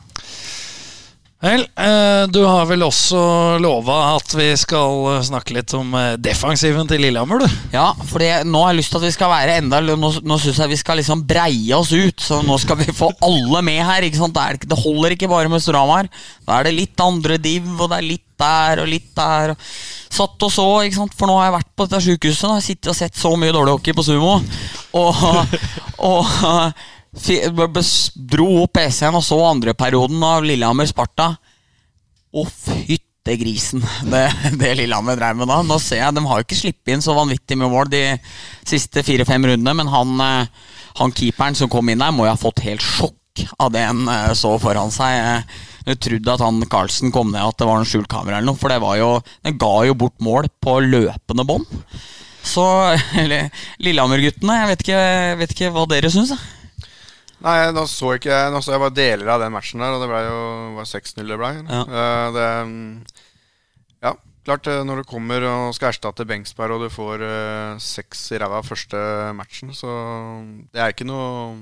B: Vel, eh, du har vel også lova at vi skal eh, snakke litt om eh, defensiven til Lillehammer, du?
A: Ja, for nå har jeg lyst til at vi skal være enda Nå, nå syns jeg vi skal liksom breie oss ut. Så nå skal vi få alle med her. Ikke sant? Det, er, holder ikke bare med Storhamar. Da er det litt andre div, og det er litt der og litt der. Og satt og så, ikke sant? For nå har jeg vært på dette sjukehuset og sittet og sett så mye dårlig hockey på sumo. Og, og dro opp PC-en og så andreperioden av Lillehammer-Sparta. Å, fytte grisen, det, det Lillehammer dreiv med da. Nå ser jeg, De har jo ikke sluppet inn så vanvittig med mål de siste fire-fem rundene, men han, eh, han keeperen som kom inn der, må jo ha fått helt sjokk av det han eh, så foran seg. Jeg trodde at han Carlsen kom ned, at det var en skjult kamera eller noe, for det var jo, den ga jo bort mål på løpende bånd. Så Lillehammer-guttene, jeg jeg vet ikke hva dere syns. jeg.
C: Nei, nå så ikke jeg Nå så jeg bare deler av den matchen der, og det ble jo var 6-0 det ble.
A: Ja.
C: Uh, det, mm, Ja, klart eh, når du kommer og skal erstatte Bengsberg og du får uh, seks i ræva første matchen, så det er ikke noe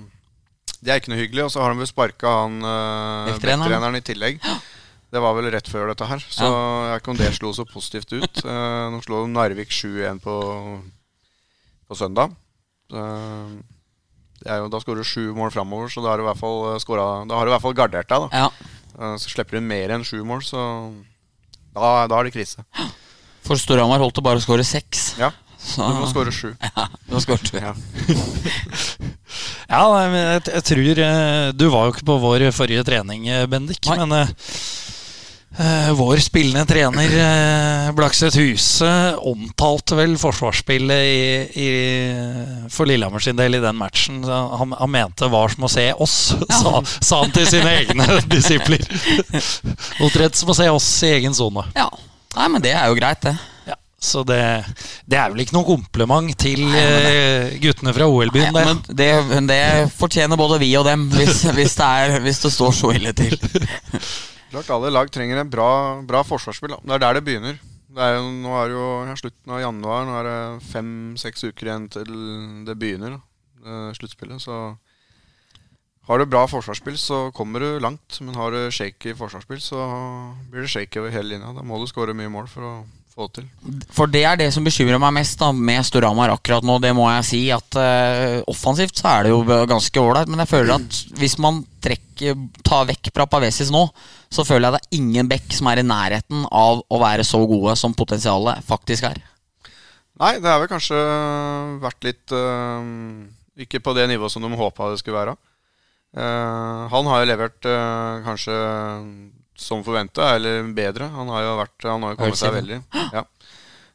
C: Det er ikke noe hyggelig. Og så har de vel sparka han uh,
A: Vekttreneren.
C: i tillegg. Det var vel rett før dette her, så jeg vet ikke om det slo så positivt ut. Uh, nå slo Narvik 7-1 på, på søndag. Uh, jo, da skårer du sju mål framover, så da har du i hvert fall, scoret, da har du i hvert fall gardert deg. da
A: Ja.
C: Uh, Så slipper du mer enn sju mål, så da, da er det krise.
A: For Storhamar holdt det bare å skåre seks.
C: Ja,
A: Så
C: du må skåre sju.
A: ja, da skårte vi.
C: Ja.
B: Ja, nei, men jeg, jeg tror eh, Du var jo ikke på vår forrige trening, eh, Bendik.
A: Nei.
B: Men eh, eh, vår spillende trener, Blakset Blakseth Huse, omtalte vel forsvarsspillet i, i, for Lillehammer sin del i den matchen. Han, han mente det var som å se oss, sa, sa han til sine egne disipler. Omtrent som å se oss i egen sone.
A: Ja. Nei, men det er jo greit, det.
B: Ja, så det, det er vel ikke noe kompliment til eh, guttene fra OL-byen.
A: Nei,
B: det.
A: men det, det fortjener både vi og dem, hvis, hvis, det, er, hvis det står så ille til.
C: Klart alle lag trenger en bra, bra forsvarsspill. Det er der det begynner. Det er jo, nå er det jo slutten av januar. Nå er det fem-seks uker igjen til det begynner, da, eh, sluttspillet. Så har du bra forsvarsspill, så kommer du langt. Men har du shaky forsvarsspill, så blir det shaky over hele linja. Da må du skåre mye mål for å få til.
A: For det er det som bekymrer meg mest da med Storhamar akkurat nå. Det må jeg si at uh, offensivt så er det jo ganske ålreit, men jeg føler at hvis man trekker, tar vekk Prapavesis nå, så føler jeg det er ingen bekk som er i nærheten av å være så gode som potensialet faktisk er.
C: Nei, det har vel kanskje vært litt uh, Ikke på det nivået som de håpa det skulle være. Uh, han har jo levert kanskje som forventa, eller bedre. Han har jo, vært, han har jo kommet seg veldig. Ja.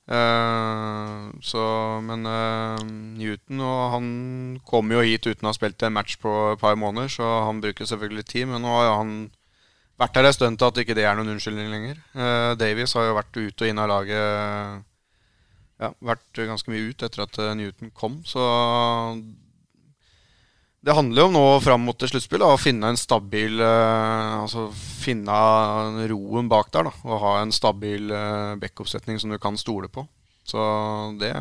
C: Uh, så, men uh, Newton og han kom jo hit uten å ha spilt en match på et par måneder, så han bruker selvfølgelig tid. Men nå har han vært her en stund til at ikke det er noen unnskyldning lenger. Uh, Davies har jo vært ute og inn av laget ja, vært ganske mye ut etter at Newton kom. Så det handler jo om nå fram mot sluttspillet å finne en stabil eh, Altså finne roen bak der. da Og ha en stabil eh, backoppsetning som du kan stole på. Så det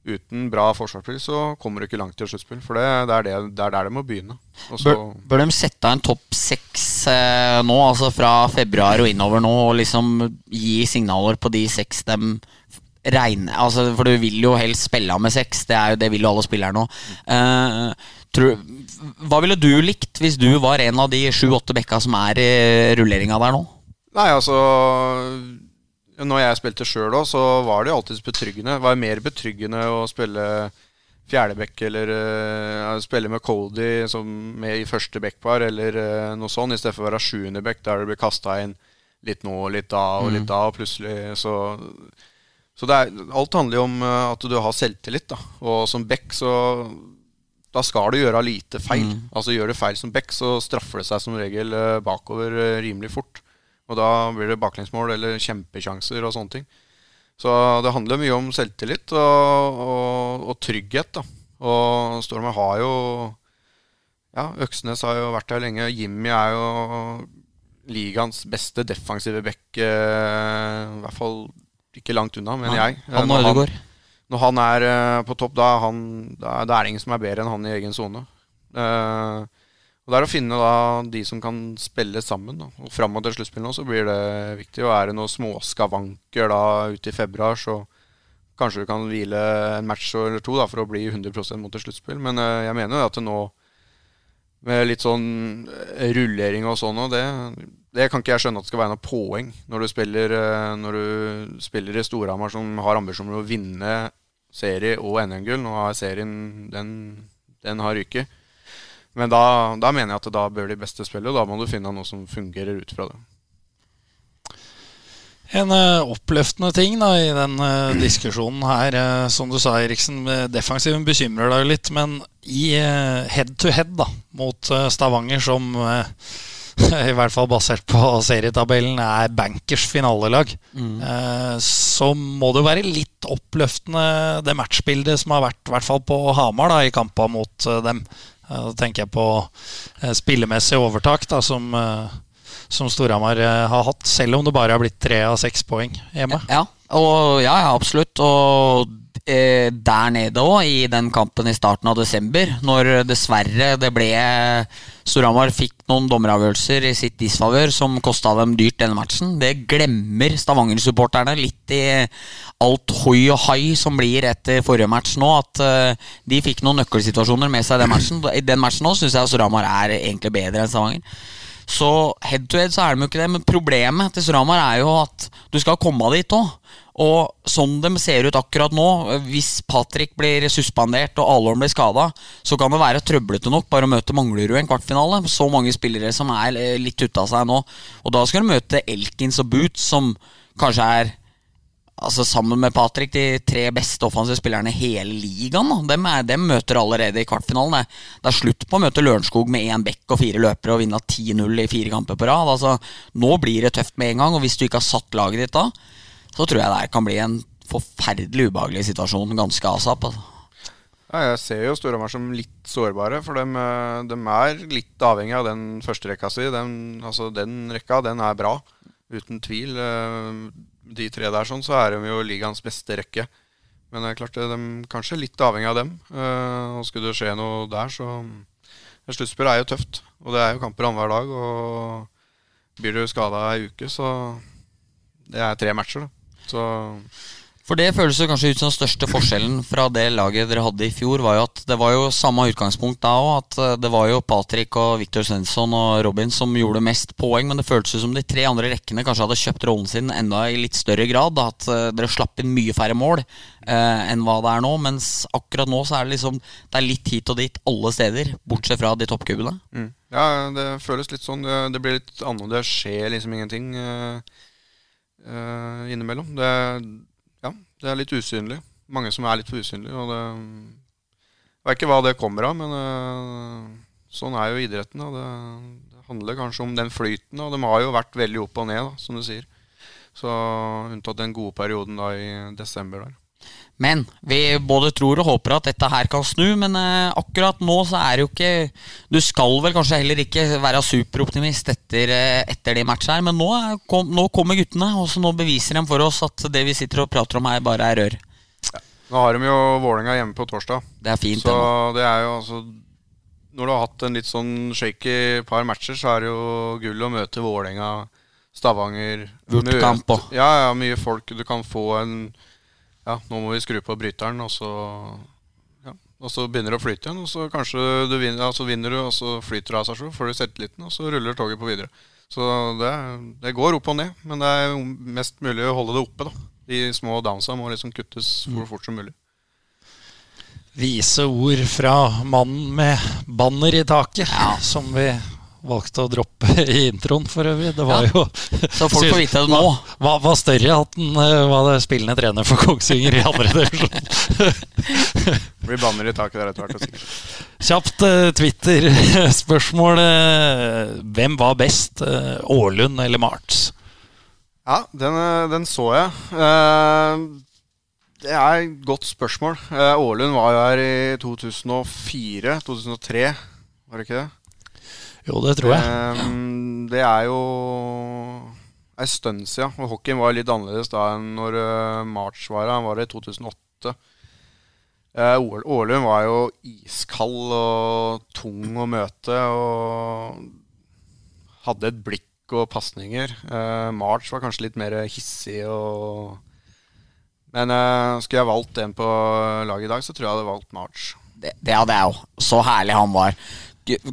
C: Uten bra forsvarsspill så kommer du ikke langt i et sluttspill. For det, det, er det, det er der det må begynne.
A: Bør, bør de sette av en topp seks eh, nå, altså fra februar og innover nå, og liksom gi signaler på de seks de regner altså, For du vil jo helst spille med seks, det, er jo, det vil jo alle spillere nå. Eh, tror, hva ville du likt hvis du var en av de sju-åtte bekka som er i rulleringa der nå?
C: Nei, altså Når jeg spilte sjøl òg, så var det jo alltids betryggende. Det var mer betryggende å spille fjerdebekk eller uh, spille med Cody som med i første backpar, eller uh, noe sånt, i stedet for å være sjuende back, der du blir kasta inn litt nå, og litt da og litt da, og plutselig så Så det er, alt handler jo om uh, at du har selvtillit, da. Og som back så da skal du gjøre lite feil. Altså Gjør du feil som back, så straffer det seg som regel uh, bakover uh, rimelig fort. Og da blir det baklengsmål eller kjempesjanser og sånne ting. Så det handler mye om selvtillit og, og, og trygghet. da. Og Stormer har jo Ja, Øksnes har jo vært her lenge. Jimmy er jo ligaens beste defensive back. Eh, I hvert fall ikke langt unna, mener jeg.
A: Han og Ødegaard.
C: Når han er eh, på topp, da han, da, er- det ingen som er bedre enn han i egen sone. Uh, og det er å finne da de som kan spille sammen. Da. Og Fram mot et nå så blir det viktig. Og er det noen småskavanker da ute i februar, så kanskje du kan hvile en match eller to da, for å bli 100% mot et sluttspill. Men uh, jeg mener jo at nå med litt sånn rullering og sånn, og det, det kan ikke jeg skjønne at det skal være noe poeng når du spiller, når du spiller i Storhamar som har ambisjoner om å vinne serie og NM-gull. Nå har serien den, den har ryket. Men da, da mener jeg at da bør de beste spille, og da må du finne noe som fungerer ut fra det.
B: En eh, oppløftende ting da i den eh, diskusjonen her, eh, som du sa, Eriksen. Defensiven bekymrer deg litt, men i head to head da, mot Stavanger, som i hvert fall basert på serietabellen er bankers finalelag, eh, så må det jo være litt oppløftende det matchbildet som har vært, i hvert fall på Hamar, da, i kampene mot eh, dem. Eh, Da tenker jeg på spillemessig overtak, da, som som Storhamar har hatt, selv om det bare har blitt tre av seks poeng hjemme.
A: Ja, og, ja, ja absolutt. Og eh, der nede òg, i den kampen i starten av desember, når dessverre det ble Storhamar fikk noen dommeravgjørelser i sitt disfavør som kosta dem dyrt denne matchen. Det glemmer Stavanger-supporterne litt i alt hoi og hai som blir etter forrige match nå. At uh, de fikk noen nøkkelsituasjoner med seg i den matchen. I den matchen nå syns jeg Storhamar er egentlig bedre enn Stavanger. Så head to head så er de jo ikke det, men problemet til Storhamar er jo at du skal komme dit òg. Og sånn de ser ut akkurat nå, hvis Patrick blir suspendert og Alorn blir skada, så kan det være trøblete nok bare å møte Manglerud i en kvartfinale. Så mange spillere som er litt ute av seg nå. Og da skal du møte Elkins og Boots, som kanskje er altså sammen med Patrick de tre beste offensive spillerne i hele ligaen. Dem, er, dem, møter allerede i kvartfinalen. Det er slutt på å møte Lørenskog med én bekk og fire løpere og vinne 10-0 i fire kamper på rad. Altså, nå blir det tøft med en gang, og hvis du ikke har satt laget ditt da, så tror jeg det kan bli en forferdelig ubehagelig situasjon ganske asap. Altså.
C: Ja, jeg ser jo Storhamar som litt sårbare, for de, eh, de, er litt avhengig av den første rekka si. Den, altså, den rekka den er bra, uten tvil. Eh, de tre der sånn, så er de jo ligaens beste rekke. Men det er klart de er kanskje litt avhengig av dem. Eh, og skulle det skje noe der, så Sluttspill er jo tøft. Og det er jo kamper annenhver dag. Og blir du skada ei uke, så Det er tre matcher, da. Så
A: for det føles jo kanskje ut som den største forskjellen fra det laget dere hadde i fjor, var jo at det var jo samme utgangspunkt da òg. At eh, det var jo Patrick og Victor Svensson og Robin som gjorde mest poeng. Men det føltes som de tre andre rekkene kanskje hadde kjøpt rollen sin enda i litt større grad. At uh, dere slapp inn mye færre mål eh, enn hva det er nå. Mens akkurat nå så er det liksom Det er litt hit og dit alle steder, bortsett fra de toppkubene.
C: Mm. Ja, det føles litt sånn. Det, det blir litt annerledes. Det skjer liksom ingenting. Eh, uh, innimellom. Det, det er litt usynlig. Mange som er litt for usynlige. Og det, jeg vet ikke hva det kommer av, men uh, sånn er jo idretten. Det, det, handler kanskje om den flyten. Og de har jo vært veldig opp og ned, da, som du sier. Så unntatt den gode perioden da i desember der.
A: Men vi både tror og håper at dette her kan snu, men eh, akkurat nå så er det jo ikke Du skal vel kanskje heller ikke være superoptimist etter, eh, etter de matchene her, men nå, kom, nå, kommer guttene, og så nå beviser de for oss at det vi sitter og prater om her, bare er rør.
C: Ja. Nå har de jo Vålerenga hjemme på torsdag.
A: Det er fint
C: Så det er jo altså Når du har hatt en litt sånn shaky par matcher, så er det jo gull å møte Vålerenga, Stavanger
A: Vurtkamp
C: òg. Ja, ja, mye folk. Du kan få en ja, nå må vi skru på bryteren, og så, ja, og så begynner det å flyte igjen. Og så kanskje du vinner, ja, så vinner du, og så flyter det av seg selv, får du selvtilliten, og så ruller toget på videre. Så det, det, går opp og ned, men det er mest mulig å holde det oppe. da. De små downsa må liksom kuttes hvor fort som mulig.
B: Vise ord fra mannen med banner i taket, ja. som vi valgte å droppe i introen, for øvrig. Det var ja. jo
A: Så folk får vite det nå.
B: Hva hva større at den eh, var spillende trener for Kongsvinger i andre divisjon?
C: blir banner i taket der etter hvert.
B: Kjapt uh, Twitter-spørsmål. Uh, hvem var best, uh, eller Marts?
C: Ja, den, den så jeg. det er et godt spørsmål. Ålund var jo her i 2004-2003, var det ikke det?
B: Jo, det tror jeg.
C: Um, det er jo ei stund siden. Og hockeyen var litt annerledes da enn når uh, March var her. Han var det i 2008. Uh, Årlund var jo iskald og tung å møte og hadde et blikk og pasninger. Uh, March var kanskje litt mer hissig og Men uh, skulle jeg valgt en på laget i dag, så tror jeg jeg hadde valgt March.
A: Det, det hadde jeg òg. Så herlig han var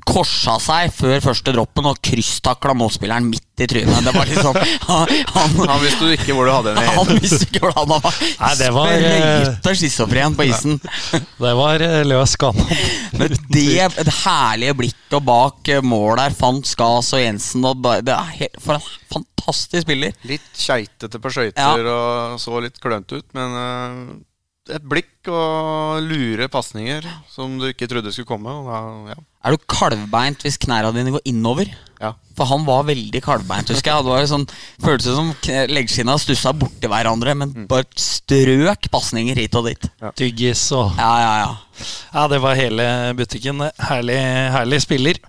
A: korsa seg før første droppen og krysstakla motspilleren midt i trynet. Det var liksom Han,
C: han, han visste ikke hvor du hadde den.
A: Han visste ikke hvor han var.
B: Nei, det var
A: Sprøyta schizofren på isen.
B: Det var eh, løs kanon.
A: Men det, det herlige blikket bak eh, mål der fant Skas og Jensen og Det er helt, For en fantastisk spiller.
C: Litt keitete på skøyter ja. og så litt klønete ut, men uh, et blikk og lure pasninger som du ikke trodde skulle komme. Da, ja.
A: Er du kalvbeint hvis knærne dine går innover?
C: Ja.
A: For han var veldig kalvbeint, husker jeg. Det var sånn, Føltes som leggskinna stussa borti hverandre, men mm. bare strøk pasninger hit og dit.
B: Ja. Tyggis og
A: ja, ja, ja.
B: ja, det var hele butikken. Herlig, herlig spiller.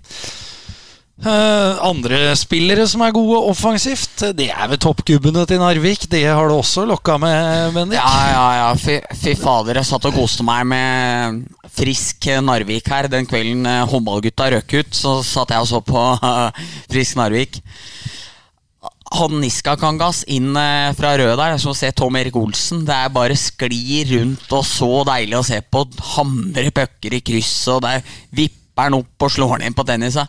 B: Eh, andre spillere som er gode offensivt, det er vel toppgubbene til Narvik. Det har du også lokka med, Bendik.
A: Ja, ja, ja. Fy, fader, jeg satt og koste meg med frisk Narvik her. Den kvelden eh, håndballgutta røk ut, så satt jeg og så på eh, frisk Narvik. Han Niska Kangas inn fra rød der, som å se Tom Erik Olsen. Det er bare skli rundt og så deilig å se på. Hamre pucker i krysset, og der vipper han opp og slår han inn på tennisa.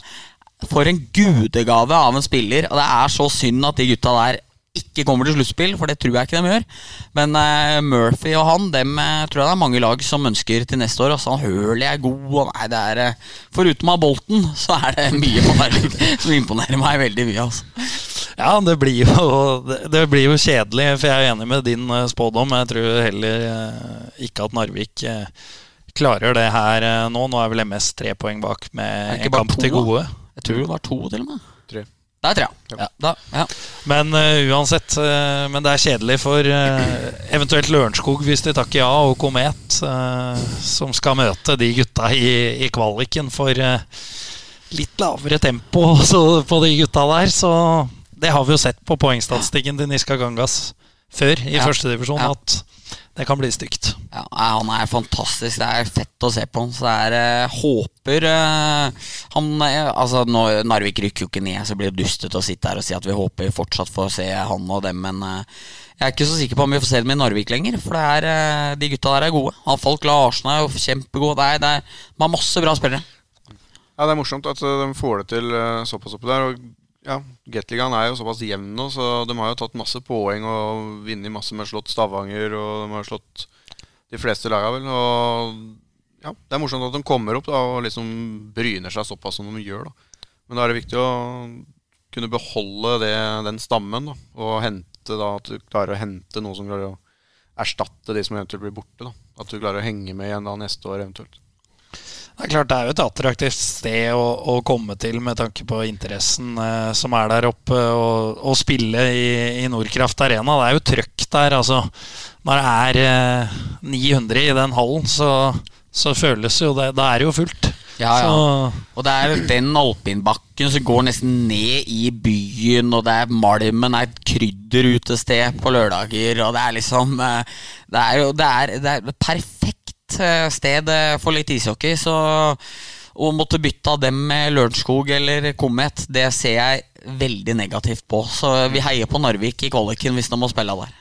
A: For en gudegave av en spiller. Og det er så synd at de gutta der ikke kommer til sluttspill, for det tror jeg ikke de gjør. Men uh, Murphy og han, dem eh, tror jeg det er mange lag som ønsker til neste år. Altså, Hurley er god, og nei, det er uh, Foruten av Bolten, så er det mye på Narvik som imponerer meg veldig mye. Altså.
B: Ja, det blir, jo, det blir jo kjedelig, for jeg er enig med din spådom. Jeg tror heller ikke at Narvik klarer det her nå. Nå er vel MS tre poeng bak med en kamp
A: to,
B: til
A: da? Jeg tror det var to, til og med.
C: Tre.
A: Det er tre, ja.
B: Ja.
A: Da, ja.
B: Men uh, uansett, uh, men det er kjedelig for uh, eventuelt Lørenskog hvis de takker ja, og Komet, som skal møte de gutta i, i kvaliken for litt lavere tempo så, på de gutta der. Så det har vi jo sett på poengstatistikken til Niska Gangas før i
A: Ja.
B: førstedivisjon,
A: Ja.
B: at det kan bli stygt.
A: Ja, han er fantastisk. Det er fett å se på han. Så det er eh, Håper eh, han eh, Altså, nå, Narvik rykker jo ikke ned, så blir det dustete å sitte her og si at vi håper vi fortsatt får se han og dem, men eh, jeg er ikke så sikker på om vi får se dem i Narvik lenger. For det er, eh, de gutta der er gode. Han Falk Larsen er jo kjempegod. Det er, det er, de har masse bra spillere.
C: Ja, det er morsomt at uh, de får det til uh, såpass oppi der. Og ja, Gateligaen er jo såpass jevn nå, så de har jo tatt masse poeng og vunnet masse med slått Stavanger, og de har slått de fleste laga, vel. Og ja, det er morsomt at de kommer opp da, og liksom bryner seg såpass som de gjør, da. Men da er det viktig å kunne beholde det, den stammen, da, og hente da at du klarer å hente noe som klarer å erstatte de som eventuelt blir borte. da At du klarer å henge med igjen da neste år eventuelt.
B: Det er klart det er jo et attraktivt sted å, å komme til med tanke på interessen eh, som er der oppe, og, og spille i, i Nordkraft Arena. Det er jo trøkk der. altså Når det er eh, 900 i den hallen, så, så føles jo det Da er det jo fullt.
A: Ja, ja.
B: Så,
A: Og det er den alpinbakken som går nesten ned i byen, og det er Malmen er et krydderutested på lørdager, og det er liksom eh, Det er jo det er, det er perfekt eh, sted eh, for litt ishockey, så å måtte bytte av dem med Lørenskog eller Komet, det ser jeg veldig negativt på. Så vi heier på Narvik i kvaliken hvis de må spille der.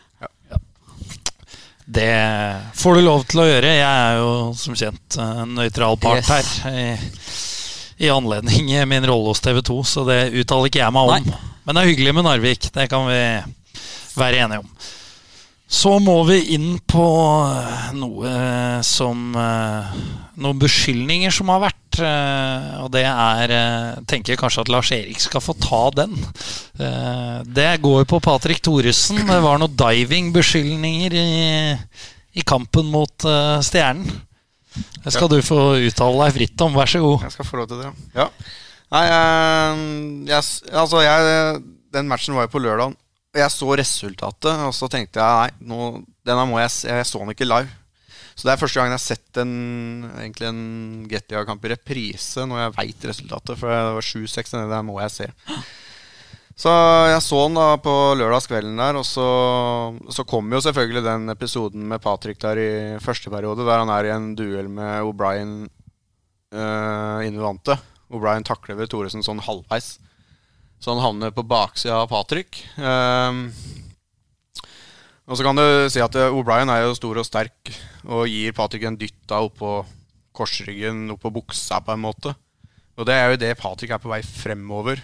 B: det får du lov til å gjøre. Jeg er jo som kjent en nøytral part
A: Yes.
B: her. I, I anledning min rolle hos TV 2, så det uttaler ikke jeg meg om.
A: Nei.
B: Men det er hyggelig med Narvik. Det kan vi være enige om. Så må vi inn på eh, noe som eh, Noen beskyldninger som har vært. eh, Og det er Tenker jeg kanskje at Lars Erik skal få ta den. Det går på Patrick Thoresen. Det var noen diving-beskyldninger i, i kampen mot Stjernen. Det skal du få uttale deg fritt om. Vær så god.
C: Jeg skal få lov til det, ja. Nei, jeg, jeg, altså jeg Den matchen var jo på lørdag. Jeg så resultatet, og så tenkte jeg nei, nå, denne må jeg se. Jeg så den ikke live. Så det er første gangen jeg har sett en, egentlig en Gettia-kamp i reprise når jeg veit resultatet. For det var 7-6, det der må jeg se. Så jeg så den da på lørdagskvelden der, og så, så kom jo selvfølgelig den episoden med Patrick der i første periode, der han er i en duell med O'Brien øh, Invante. O'Brien takler ved Thoresen sånn halvveis. Så han havner på baksida av Patrick. Um, og så kan du si at eh, O'Brien er jo stor og sterk og gir Patrick en dytt da oppå korsryggen, oppå buksa på en måte. Og det er jo det Patrick er på vei fremover.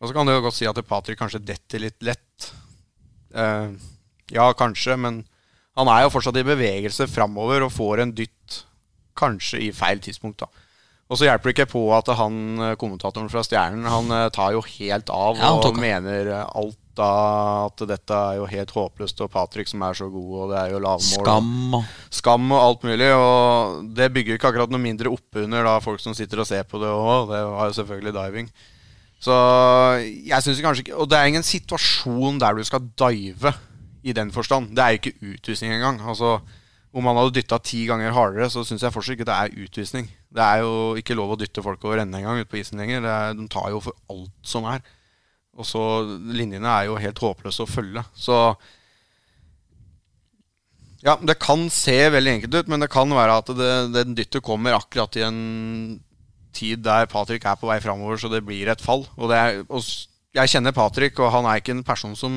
C: Og så kan du jo godt si at Patrick kanskje detter litt lett. Uh, ja, kanskje, men han er jo fortsatt i bevegelse framover og får en dytt kanskje i feil tidspunkt, da. Og så hjelper det ikke på at han eh, kommentatoren fra Stjernen Han eh, tar jo helt av
A: Ja,
C: og mener eh, alt da at dette er jo helt håpløst, og Patrick som er så god, og det er jo lavmål.
A: Skam og
C: skam og alt mulig. Og det bygger ikke akkurat noe mindre oppunder da folk som sitter og ser på det òg. Det var jo selvfølgelig diving. Så jeg syns kanskje ikke Og det er ingen situasjon der du skal dive i den forstand. Det er jo ikke utvisning engang. Altså, om han hadde dytta ti ganger hardere, så syns jeg fortsatt ikke det er utvisning. Det er jo ikke lov å dytte folk over ende engang ute på isen lenger. Er, de tar jo for alt som er. Og så Linjene er jo helt håpløse å følge. Så Ja, det kan se veldig enkelt ut, men det kan være at det, den dyttet kommer akkurat i en tid der Patrick er på vei framover, så det blir et fall. Og, er, og jeg kjenner Patrick, og han er ikke en person som,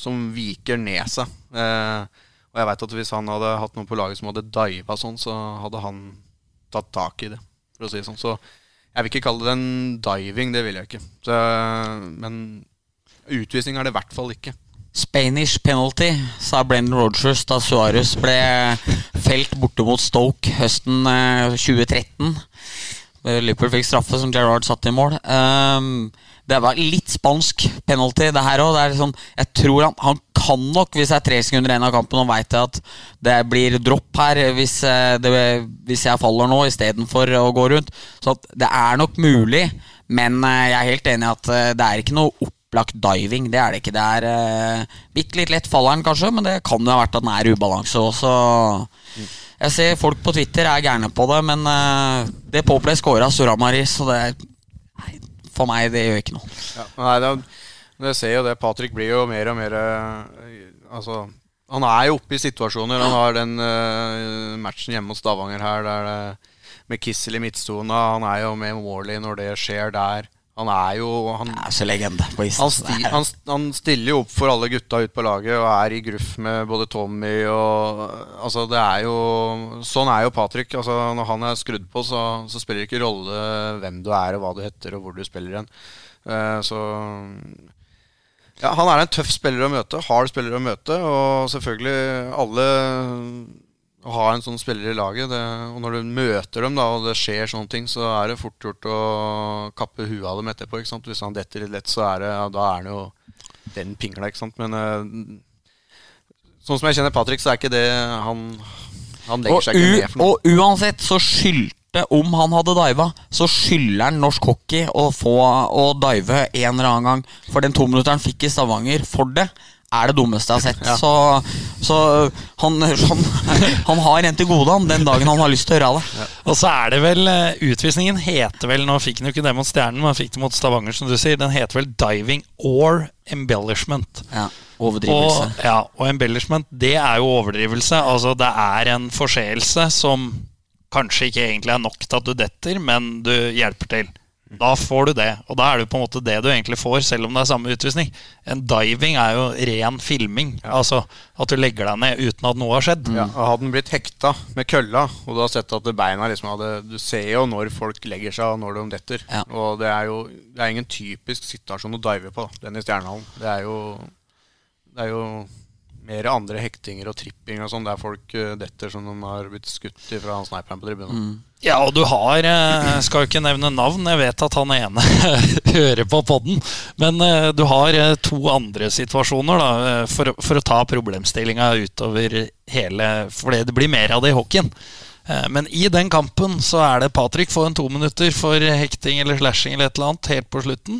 C: som viker ned seg. Eh, og jeg veit at hvis han hadde hatt noen på laget som hadde diva sånn, så hadde han tatt tak i det, for å si det sånn. Så jeg vil ikke kalle det en diving, det vil jeg ikke. Så, men utvisning er det i hvert fall ikke.
A: Spanish penalty, sa Brendan Rogers da Suárez ble felt borte mot Stoke høsten 2013. Eh, Liverpool fikk straffe som Gerrard satte i mål. Um, det var litt spansk penalty, det her òg. Sånn, jeg tror han, han, kan nok, hvis det er tre sekunder igjen av kampen, og veit at det blir dropp her hvis, eh, det, hvis jeg faller nå istedenfor å gå rundt. Så det er nok mulig, men eh, jeg er helt enig i at eh, det er ikke noe opplagt diving. Det er det ikke. Det er uh, bitte litt lett faller kanskje, men det kan jo ha vært at den er ubalanse også. Jeg ser folk på Twitter er gærne på det, men uh, det Poplay scora Suramaris, så det er for meg, det gjør ikke noe.
C: Ja, nei, det, det ser jo det. Patrick blir jo mer og mer eh, Altså, han er jo oppe i situasjoner. Han har den uh, matchen hjemme hos Stavanger her der det, med Kissel i midtstona. Han er jo med Morley når det skjer der. Han er jo han,
A: er så legende på isen.
C: Han, sti, han, han, stiller jo opp for alle gutta ute på laget og er i gruff med både Tommy og Altså, det er jo Sånn er jo Patrick. Altså, når han er skrudd på, så, så spiller det ikke rolle hvem du er, og hva du heter, og hvor du spiller hen. Uh, så ja, han er en tøff spiller å møte, hard spiller å møte, og selvfølgelig alle å ha en sånn spiller i laget. Det, og når du møter dem da, og det skjer sånne ting, så er det fort gjort å kappe huet av dem etterpå. ikke sant? Hvis han detter litt lett, så er det, ja, da er han jo den pingla. ikke sant? Men uh, sånn som jeg kjenner Patrick, så er ikke det Han, han legger og seg ikke ned for
A: noe. Og uansett så skyldte om han hadde diva, så skylder han norsk hockey å få å dive en eller annen gang. For den tominutteren fikk i Stavanger for det er det dummeste jeg har sett. Ja. Så, så han, han, han, har en til gode han, den dagen han har lyst til å gjøre det.
B: Ja. Og så er det vel eh, Utvisningen heter vel Nå fikk han jo ikke det mot Stjernen, men han fikk det mot Stavanger, som du sier. Den heter vel diving or embellishment.
A: Ja, overdrivelse.
B: Og, ja, og embellishment, det er jo overdrivelse. Altså, det er en forseelse som kanskje ikke egentlig er nok til at du detter, men du hjelper til. Da får du det. Og da er det på en måte det du egentlig får, selv om det er samme utvisning. En diving er jo ren filming. Ja. Altså at du legger deg ned uten at noe har skjedd.
C: Ja, og Hadde den blitt hekta med kølla, og du har sett at beina liksom hadde Du ser jo når folk legger seg, og når de detter. Ja. Og det er jo det er ingen typisk situasjon å dive på, den i Stjernehallen. Det er jo Det er jo mer andre hektinger og tripping og sånn der folk uh, detter som de har blitt skutt fra han sniperen på tribunen. Mm.
B: Ja, og du har Jeg eh, skal jo ikke nevne navn, jeg vet at han ene hører på podden. Men uh, du har to andre situasjoner da, for, for å ta problemstillinga utover hele For det blir mer av det i hockeyen. Men i den kampen så er det Patrick får en to minutter for hekting eller slashing eller et eller annet helt på slutten.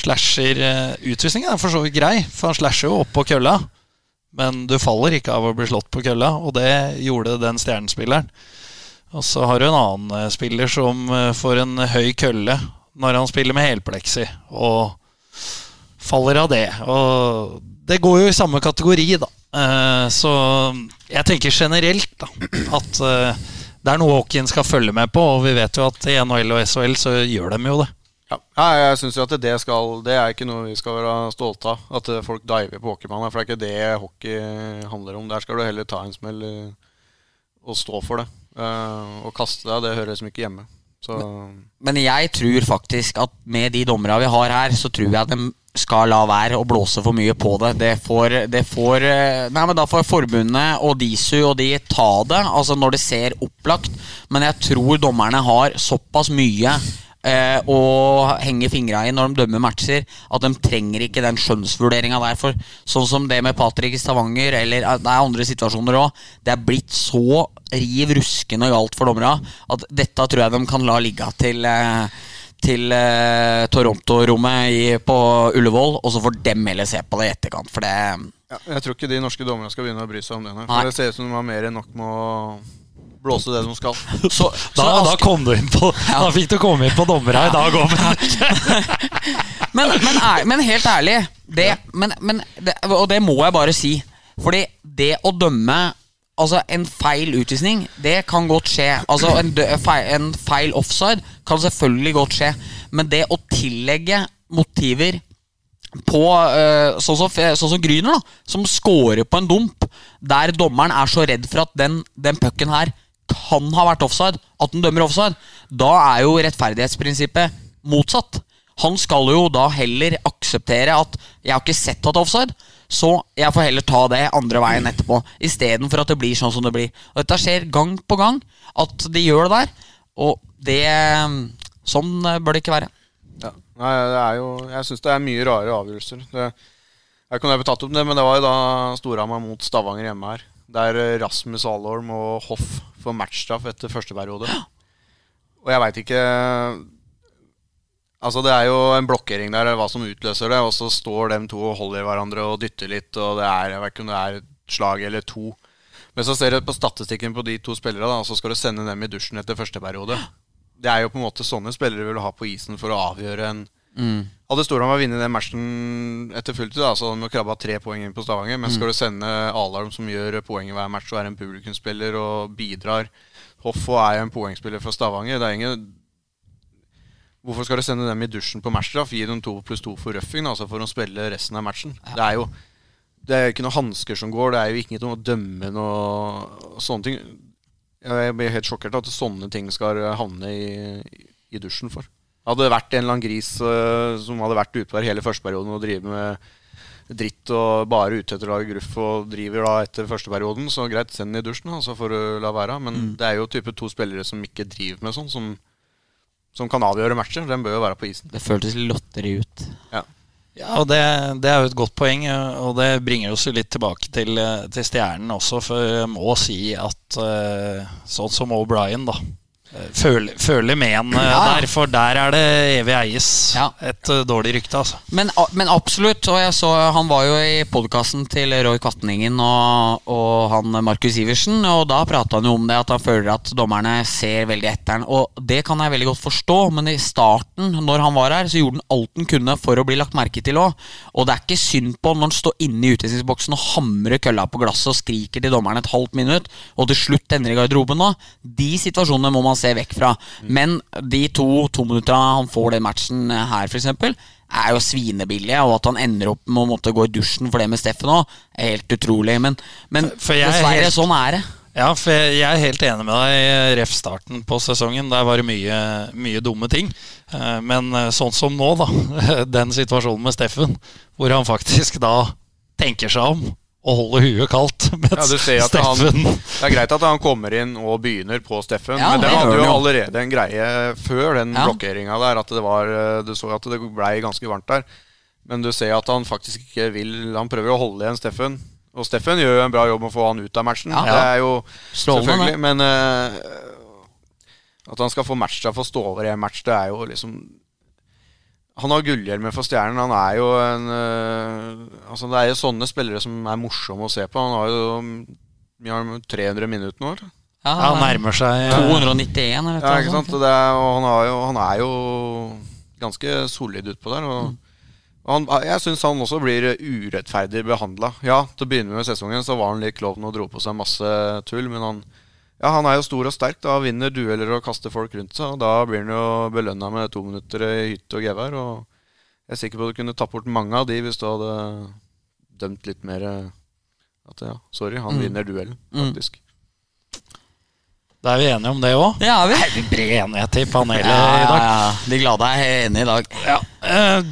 B: Slasher utvisningen er for så vidt grei, for han slasher jo oppå kølla. Men du faller ikke av å bli slått på kølla, og det gjorde den stjernespilleren. Og så har du en annen eh, spiller som eh, får en høy kølle når han spiller med helpleksi, og faller av det. Og det går jo i samme kategori, da. Eh, så jeg tenker generelt da, at det er noe hockeyen skal følge med på, og vi vet jo at i NHL og SHL så gjør de jo det.
C: Ja, jeg syns at det, skal, det er ikke noe vi skal være stolte av. At folk diver på hockeybanen. For det er ikke det hockey handler om. Der skal du heller ta en smell eh, og stå for det. Uh, og kaste deg, det høres mye hjemme.
A: Men, men, jeg tror faktisk at med de dommerne vi har her, så tror jeg at de skal la være å blåse for mye på det. Det får, det får eh, Nei, men Da får forbundet og DISU og de ta det, altså når det ser opplagt. Men jeg tror dommerne har såpass mye eh, og henger fingra i når de dømmer matcher. At de trenger ikke den skjønnsvurderinga der. For sånn som det med Patrick i Stavanger, eller det er andre situasjoner òg. Det er blitt så riv ruskende galt for dommerne at dette tror jeg de kan la ligge til, eh, til eh, Toronto-rommet på Ullevål, og så får dem heller se på det i etterkant. For det
C: Ja, jeg tror ikke de norske dommerne skal begynne å bry seg om det. For det ser ut som de har mer enn nok med å blåse det som skal.
A: så,
B: Da, da kom du inn på Da fikk du komme inn på dommere i dag òg.
A: men, men, men helt ærlig, det, men, men, det, og det må jeg bare si. Fordi det å dømme Altså En feil utvisning, det kan godt skje. Altså En, feil, en feil offside kan selvfølgelig godt skje. Men det å tillegge motiver på uh, sånn som, sånn som Gryner, da, som scorer på en dump, der dommeren er så redd for at den, den pucken her kan ha vært offside, at den dømmer offside, da er jo rettferdighetsprinsippet motsatt. Han skal jo da heller akseptere at 'jeg har ikke sett at det er offside', så jeg får heller ta det andre veien etterpå. Istedenfor at det blir sånn som det blir. Og Dette skjer gang på gang, at de gjør det der. Og det Sånn bør det ikke være.
C: Ja. Nei, det er jo Jeg syns det er mye rare avgjørelser. Det, jeg kunne tatt opp det, men det var jo da Storhamar mot Stavanger hjemme her. Der eh, Rasmus Alholm og Hoff får matchstraff etter første periode. Og jeg veit ikke Altså Det er jo en blokkering der, hva som utløser det. Og så står dem to og holder hverandre og dytter litt, og det er, jeg det er et slag eller to. Men så ser du på statistikken på de to spillerne, og så skal du sende dem i dusjen etter første periode. Det er jo på en måte sånne spillere vil ha på isen for å avgjøre en Hadde Storhamar vunnet den matchen etter fulltid, da, så hadde de jo krabba tre poeng inn på Stavanger. Men skal du sende Alarm, som gjør poeng i hver match, og er en publikumsspiller og bidrar Hoffo er jo en poengspiller fra Stavanger. Det er ingen Hvorfor skal du sende dem i dusjen på matchstraff? Gi dem to pluss to for røffing, altså for å spille resten av matchen. Det er jo det er ikke noen hansker som går, det er jo ikke noe å dømme noe sånne ting. Jeg blir helt sjokkert at sånne ting skal havne i, i dusjen for. Hadde det vært en eller annen gris eh, som hadde vært ute der hele førsteperioden og driver med dritt og bare ute etter å lage gruff og driver da etter første perioden, så greit, send den i dusjen, da, så får du la være. Men det er jo type to spillere som ikke driver med sånn, som, som kan avgjøre matcher. Den bør jo være på isen.
A: Det føltes lotteri ut.
C: Ja.
B: Ja, og det, det er jo et godt poeng, og det bringer oss jo litt tilbake til, eh, til stjernen også. For jeg må si at eh, sånn som O'Brien, da Føler, føler med en eh,
A: Ja.
B: der, for der er det evig eies.
A: Ja.
B: Et uh, dårlig rykte, altså.
A: Men, men absolutt. Og jeg så, han var jo i podkasten til Roy Kvatningen og, og han Markus Iversen, og da prata han jo om det at han føler at dommerne ser veldig etter han. Og det kan jeg veldig godt forstå, men i starten, når han var her, så gjorde han alt han kunne for å bli lagt merke til òg. Og det er ikke synd på når han står inne i utvisningsboksen og hamrer kølla på glasset og skriker til dommerne et halvt minutt, og til slutt ender i garderoben nå. De situasjonene må man se vekk fra. Men de to tominutta han får den matchen her, f.eks., er jo svinebillige, og at han ender opp med å måtte gå i dusjen for det med Steffen òg, er helt utrolig. Men, men
B: er
A: dessverre,
B: helt-
A: sånn er det.
B: Ja, for jeg jeg er helt enig med deg. i Ref starten på sesongen. Der var det mye, mye dumme ting. Eh, Men eh, sånn som nå, da. Den situasjonen med Steffen, hvor han faktisk da tenker seg om og holder huet kaldt.
C: Ja, du ser at han,
B: Steffen
C: det er greit at han kommer inn og begynner på Steffen,
A: Ja,
C: men
A: det
C: den hadde jo allerede en greie før den
A: Ja.
C: blokkeringa der. At det var, Du så at det blei ganske varmt der. Men du ser at han faktisk ikke vil Han prøver å holde igjen Steffen. Og Steffen gjør jo en bra jobb med å få han ut av matchen.
A: Ja.
C: Det er jo
A: Strålende,
C: selvfølgelig Men uh, at han skal få matcha for å stå over i en match, det er jo liksom Han har gullhjelmer for Stjernen. Han er jo en eh, Altså Det er jo sånne spillere som er morsomme å se på. Han har jo vi har 300 minutter nå. eller?
A: Ja,
B: ja, nærmer seg eh,
A: 291, eller
C: Ja,
A: noe
C: ikke sant? det er, og han, har jo, han er jo ganske solid utpå der. Og, og han, jeg syns han også blir urettferdig behandla. Ja, til å begynne med sesongen så var han litt klovn og dro på seg masse tull, men han, ja, han er jo stor og sterk. Da vinner dueller og kaster folk rundt seg. Og da blir han jo belønna med to minutter i hytte og gevær. Og jeg er sikker på at du kunne tatt bort mange av de hvis du hadde dømt litt mer eh, at ja, sorry, han
A: Mm.
C: vinner duellen,
A: Mm.
C: faktisk.
B: Da er vi enige om det òg.
A: Det er vi.
B: Det er bred enighet i panelet
A: Ja,
B: i dag.
A: ja. De glade er enige i dag.
B: Ja, Uh,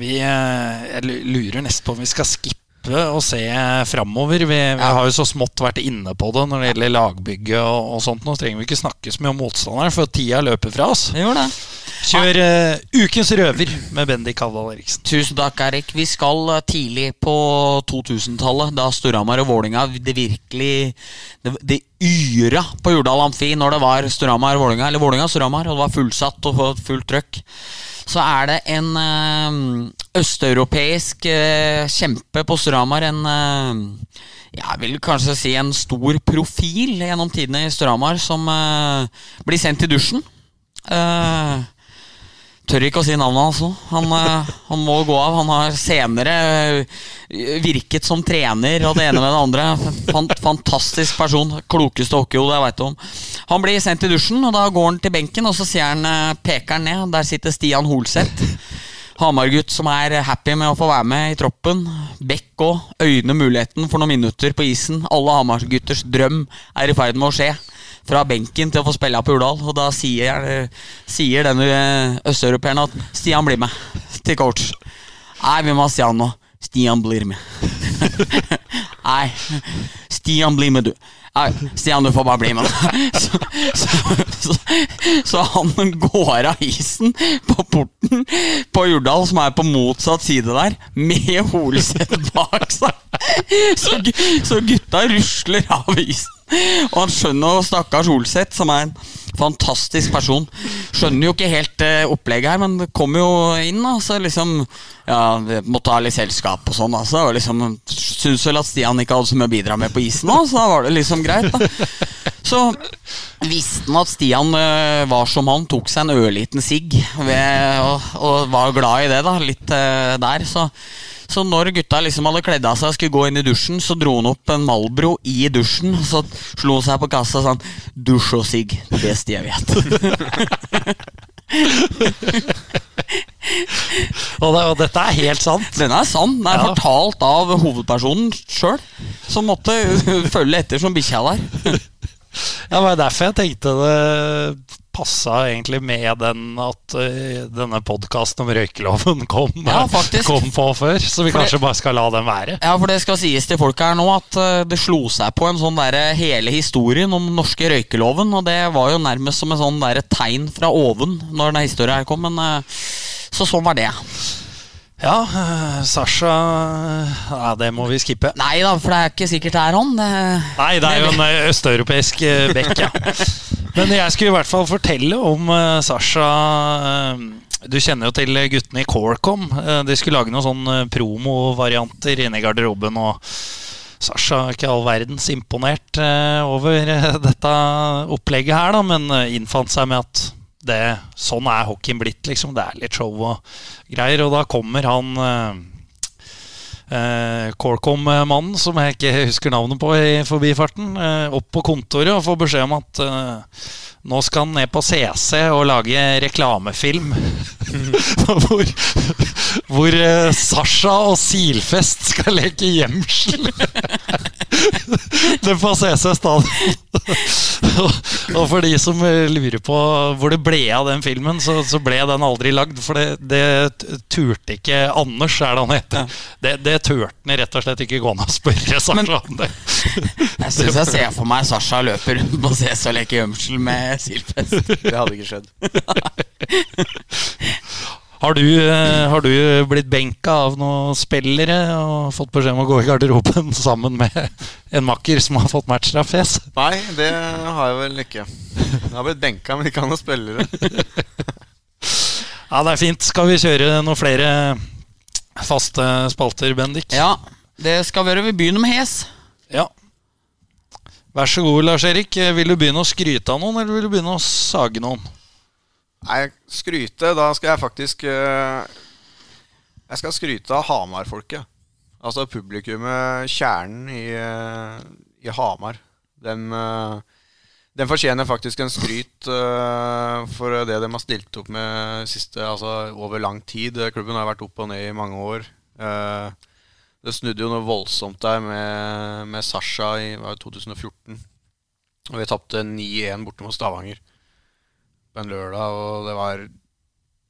B: vi uh, Jeg lurer nesten på om vi skal skippe og se framover. Vi, vi
A: Ja.
B: har jo så smått vært inne på det når det gjelder lagbygget og, og sånt. Nå trenger vi ikke snakke så mye om motstanderen, for tida løper fra oss. Kjør uh, Ukens røver med Bendik Havdal Eriksen.
A: Tusen takk, Erik. Vi skal uh, tidlig på 2000-tallet, da Storhamar og Vålinga det virkelig Det, det yra på Jordal Amfi når det var Storhamar-Vålinga, eller Vålinga-Storhamar, og det var fullsatt og fullt trøkk. Så er det en uh, østeuropeisk kjempe på Storhamar, en jeg vil kanskje si en stor profil gjennom tidene i Storhamar, som blir sendt til dusjen. Uh, Tør ikke å si navnet hans nå. Han, eh, han, må gå av. Han har senere eh, virket som trener og det ene med det andre. Fant, fantastisk person. Klokeste hockeyhodet jeg veit om. Han blir sendt til dusjen, og da går han til benken, og så sier han, eh, peker han ned. Der sitter Stian Holseth. Hamar-gutt som er happy med å få være med i troppen. Bekk òg. Øyner muligheten for noen minutter på isen. Alle Hamar-gutters drøm er i ferd med å skje fra benken til å få spille på Urdal. Og da sier, sier denne østeuropeeren at Stian blir med til coach. Nei, vi må ha Stian nå. Stian blir med. Nei, Stian blir med, du. Stian, du får bare bli med. Så, så, så, så, han går av isen på porten på Jordal, som er på motsatt side der, med Holseth bak seg. Så, gutta rusler av isen. Og han skjønner stakkars holset, som er en fantastisk person. Skjønner jo ikke helt uh, opplegget her, men kommer jo inn. Da, så liksom Ja, måtte ha litt selskap og sånn. Altså, og liksom Syns vel at Stian ikke hadde så mye å bidra med på isen òg, så da var det liksom greit. da Så visste han at Stian uh, var som han, tok seg en ørliten sigg og, og, var glad i det, da. Litt uh, der. Så så når gutta liksom hadde kledd av seg og skulle gå inn i dusjen, så dro han opp en Malbro i dusjen. Og Så slo han seg på kassa og sa 'Dusj og sigg. Det beste jeg vet'.
B: og, det, og, dette er helt sant?
A: Den er sann. Den er ja. fortalt av hovedpersonen sjøl, som måtte følge etter som bikkja der.
B: ja, det var derfor jeg tenkte det passa egentlig med den at uh, denne podkasten om røykeloven kom, ja, kom, på før. Så vi for kanskje det, bare skal la den være.
A: Ja, for det skal sies til folk her nå at uh, det slo seg på en sånn der, hele historien om den norske røykeloven. Og det var jo nærmest som en sånn der, tegn fra oven når denne historien her kom. Men, uh, så sånn var det.
B: Ja, Sasha ja, Det må vi skippe.
A: Nei da, for det er ikke sikkert det er han.
B: Nei, det er jo en østeuropeisk bekk, ja. Men jeg skulle i hvert fall fortelle om uh, Sasha uh, Du kjenner jo til guttene i Corecom. Uh, de skulle lage noen sånne promovarianter inne i garderoben. Og Sasha er ikke all verdens imponert over dette opplegget her, da, men innfant seg med at det, sånn er hockeyen blitt, liksom. Det er litt show og greier. Og da kommer han eh, Corcom-mannen, som jeg ikke husker navnet på i forbifarten, eh, opp på kontoret og får beskjed om at eh, nå skal han ned på CC og lage reklamefilm. hvor, hvor uh, Sasha og Silfest skal leke gjemsel. det på CC stadion. og for de som lurer på hvor det ble av den filmen, så, så ble den aldri lagd. For det, det turte ikke Anders, er det han heter. Det, det turte han rett og slett ikke gå ned å spørre Sasha om det.
A: jeg syns jeg ser for meg Sasha løper rundt på CC og leker gjemsel med Silfest.
C: Det hadde ikke skjedd.
B: Har du, eh, har du, blitt benka av noen spillere og fått beskjed om å gå i garderoben sammen med en makker som har fått matchstraff-fjes?
C: Nei, det har jeg vel ikke. Jeg har blitt benka, men ikke av noen spillere.
B: ja, det er fint. Skal vi kjøre noen flere faste spalter, Bendik?
A: Ja, det skal vi gjøre. Vi begynner med hes.
B: Ja. Vær så god, Lars Erik. Vil du begynne å skryte av noen, eller vil du begynne å sage noen?
C: Nei, skryte Da skal jeg faktisk uh, Jeg skal skryte av Hamar-folket. Altså publikummet, kjernen i, i Hamar. Dem, uh, den, fortjener faktisk en skryt for det de har stilt opp med siste, altså over lang tid. Klubben har vært opp og ned i mange år. Det snudde jo noe voldsomt der med, med Sasha i 2014. Og vi tapte 9-1 borte mot Stavanger en lørdag, og det var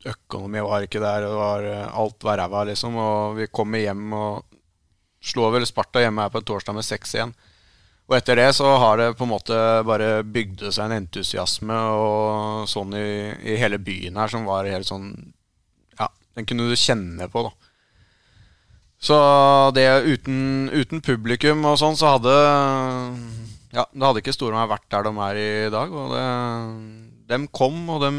C: Økonomi var ikke der, og var, alt var ræva, liksom. Og vi kommer hjem og slår vel Sparta hjemme her på en torsdag med 6-1. Og etter det så har det på en måte bare bygd seg en entusiasme og sånn i, i hele byen her som var helt sånn Ja, den kunne du kjenne på, da. Så det uten, uten publikum og sånn, så hadde Ja, det hadde ikke Storhamar vært der de er i dag. Og det, dem kom, og de,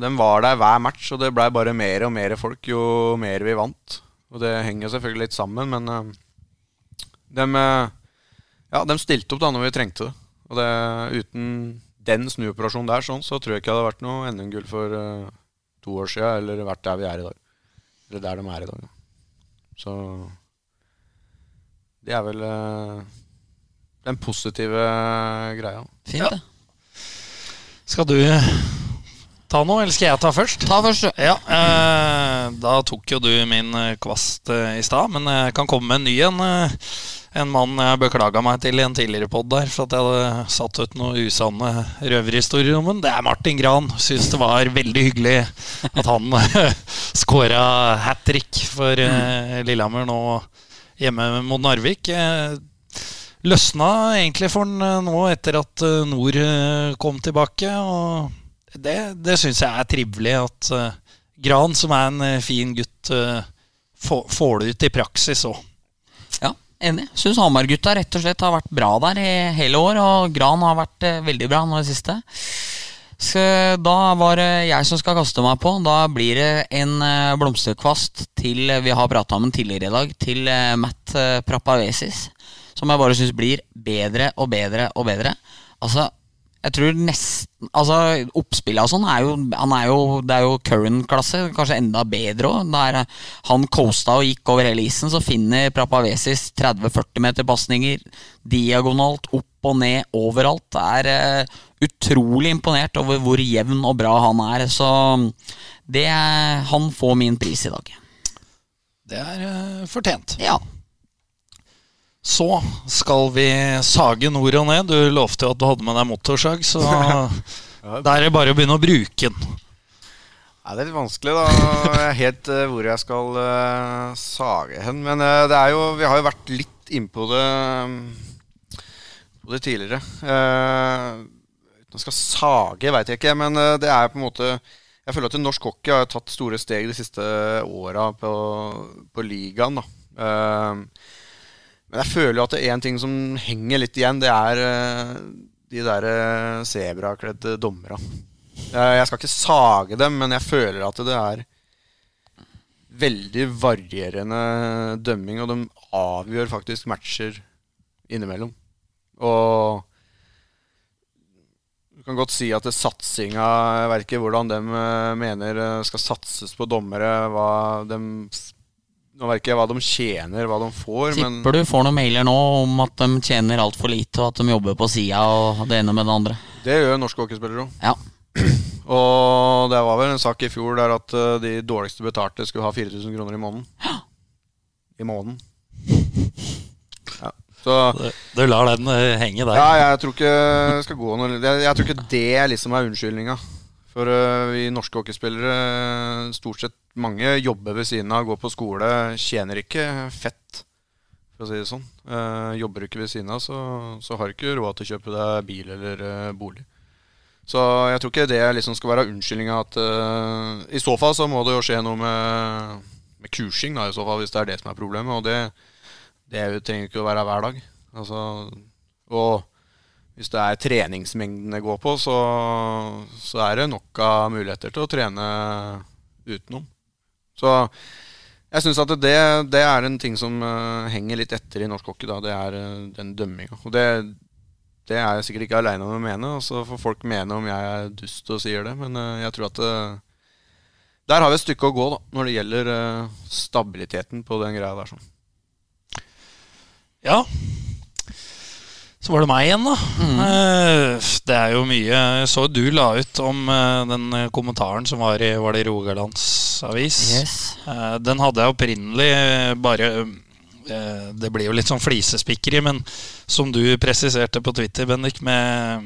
C: de, var der hver match, og det blei bare mer og mer folk jo mer vi vant. Og det henger selvfølgelig litt sammen, men de, uh, ja, de stilte opp da når vi trengte det. Og det, uten den snuoperasjonen der, sånn, så tror jeg ikke det hadde vært noe NM-gull for uh, to år sia, eller vært der vi er i dag. Eller der de er i dag. Så det er vel den positive greia.
A: Fint, det.
B: Skal du ta noe, eller skal jeg ta først?
A: Ta først.
B: Ja, eh, Da tok jo du min eh, kvast eh, i stad, men jeg kan komme med en ny en. Eh, en mann jeg beklaga meg til i en tidligere pod der for at jeg hadde satt ut noen usanne røverhistorier om ham. Det er Martin Gran. Syns det var veldig hyggelig at han skåra hat trick for eh, Lillehammer nå hjemme mot Narvik. Eh, løsna egentlig for han nå etter at Nord kom tilbake. Og det, det syns jeg er trivelig at Gran, som er en fin gutt, får det ut i praksis òg.
A: Ja, enig. Syns Hamar-gutta rett og slett har vært bra der i hele år, og Gran har vært veldig bra nå i siste. Så da var det jeg som skal kaste meg på. Da blir det en blomsterkvast til vi har prata om den tidligere i dag, til Matt Prapavesis som jeg bare syns blir bedre og bedre og bedre. Altså, jeg tror nesten Altså, oppspillet og sånn er jo Han er jo Det er jo Curran-klasse, kanskje enda bedre òg. Han coasta og gikk over hele isen, så finner Prapavesis 30-40 meter pasninger diagonalt, opp og ned, overalt. Det er uh, utrolig imponert over hvor jevn og bra han er. Så det er, Han får min pris i dag.
B: Det er uh, fortjent.
A: Ja.
B: Så skal vi sage nord og ned. Du lovte jo at du hadde med deg motorsag, så da er det bare å begynne å bruke den.
C: Ja, det er litt vanskelig, da. Jeg er helt uh, hvor jeg skal uh, sage hen. Men uh, det er jo Vi har jo vært litt innpå det, på det tidligere. Uten å skal sage, veit jeg ikke, men det er på en måte Jeg føler at norsk hockey har tatt store steg de siste åra på, på ligaen. da men jeg føler jo at det er én ting som henger litt igjen. Det er de der sebrakledde dommera. Jeg skal ikke sage dem, men jeg føler at det er veldig varierende dømming, og de avgjør faktisk matcher innimellom. Og du kan godt si at satsinga Jeg vet ikke hvordan de mener skal satses på dommere. Hva de nå vet ikke jeg hva de tjener, hva de får.
A: Tipper men... du får noen mailer nå om at de tjener altfor lite, og at de jobber på sida og det ene med det andre.
C: Det gjør norske hockeyspillere òg.
A: Ja.
C: Og det var vel en sak i fjor der at eh, de dårligste betalte skulle ha 4000 kroner i måneden.
A: Ja.
C: I måneden. Ja.
B: Så, du, du, lar den eh, henge der?
C: Ja, jeg tror ikke det skal gå noe Jeg, jeg tror ikke det liksom er unnskyldninga. For uh, vi norske hockeyspillere, stort sett mange jobber ved siden av, går på skole, tjener ikke fett, for å si det sånn. Uh, jobber du ikke ved siden av, så, så har du ikke råd til å kjøpe deg bil eller uh, bolig. Så jeg tror ikke det liksom skal være unnskyldninga at I så fall så må det jo skje noe med, med kursing, da, i så fall, hvis det er det som er problemet. Og det, det trenger ikke å være hver dag. Altså, og hvis det er treningsmengden det går på, så, så, er det nok av muligheter til å trene utenom. Så jeg syns at det, det, er en ting som uh, henger litt etter i norsk hockey. Da. Det er uh, den dømminga. Og det, det, er jeg sikkert ikke aleine om å mene. Og så får folk mene om jeg er dust og sier det. Men uh, jeg tror at der har vi et stykke å gå da, når det gjelder stabiliteten på den greia der. Sånn.
B: Ja, så var det meg igjen, da. Mm. Eh, det er jo mye Jeg så du la ut om eh, den kommentaren som var i Var det Rogalandsavis.
A: Yes.
B: Eh, den hadde jeg opprinnelig bare Det blir jo litt sånn flisespikkeri, men som du presiserte på Twitter, Bendik, med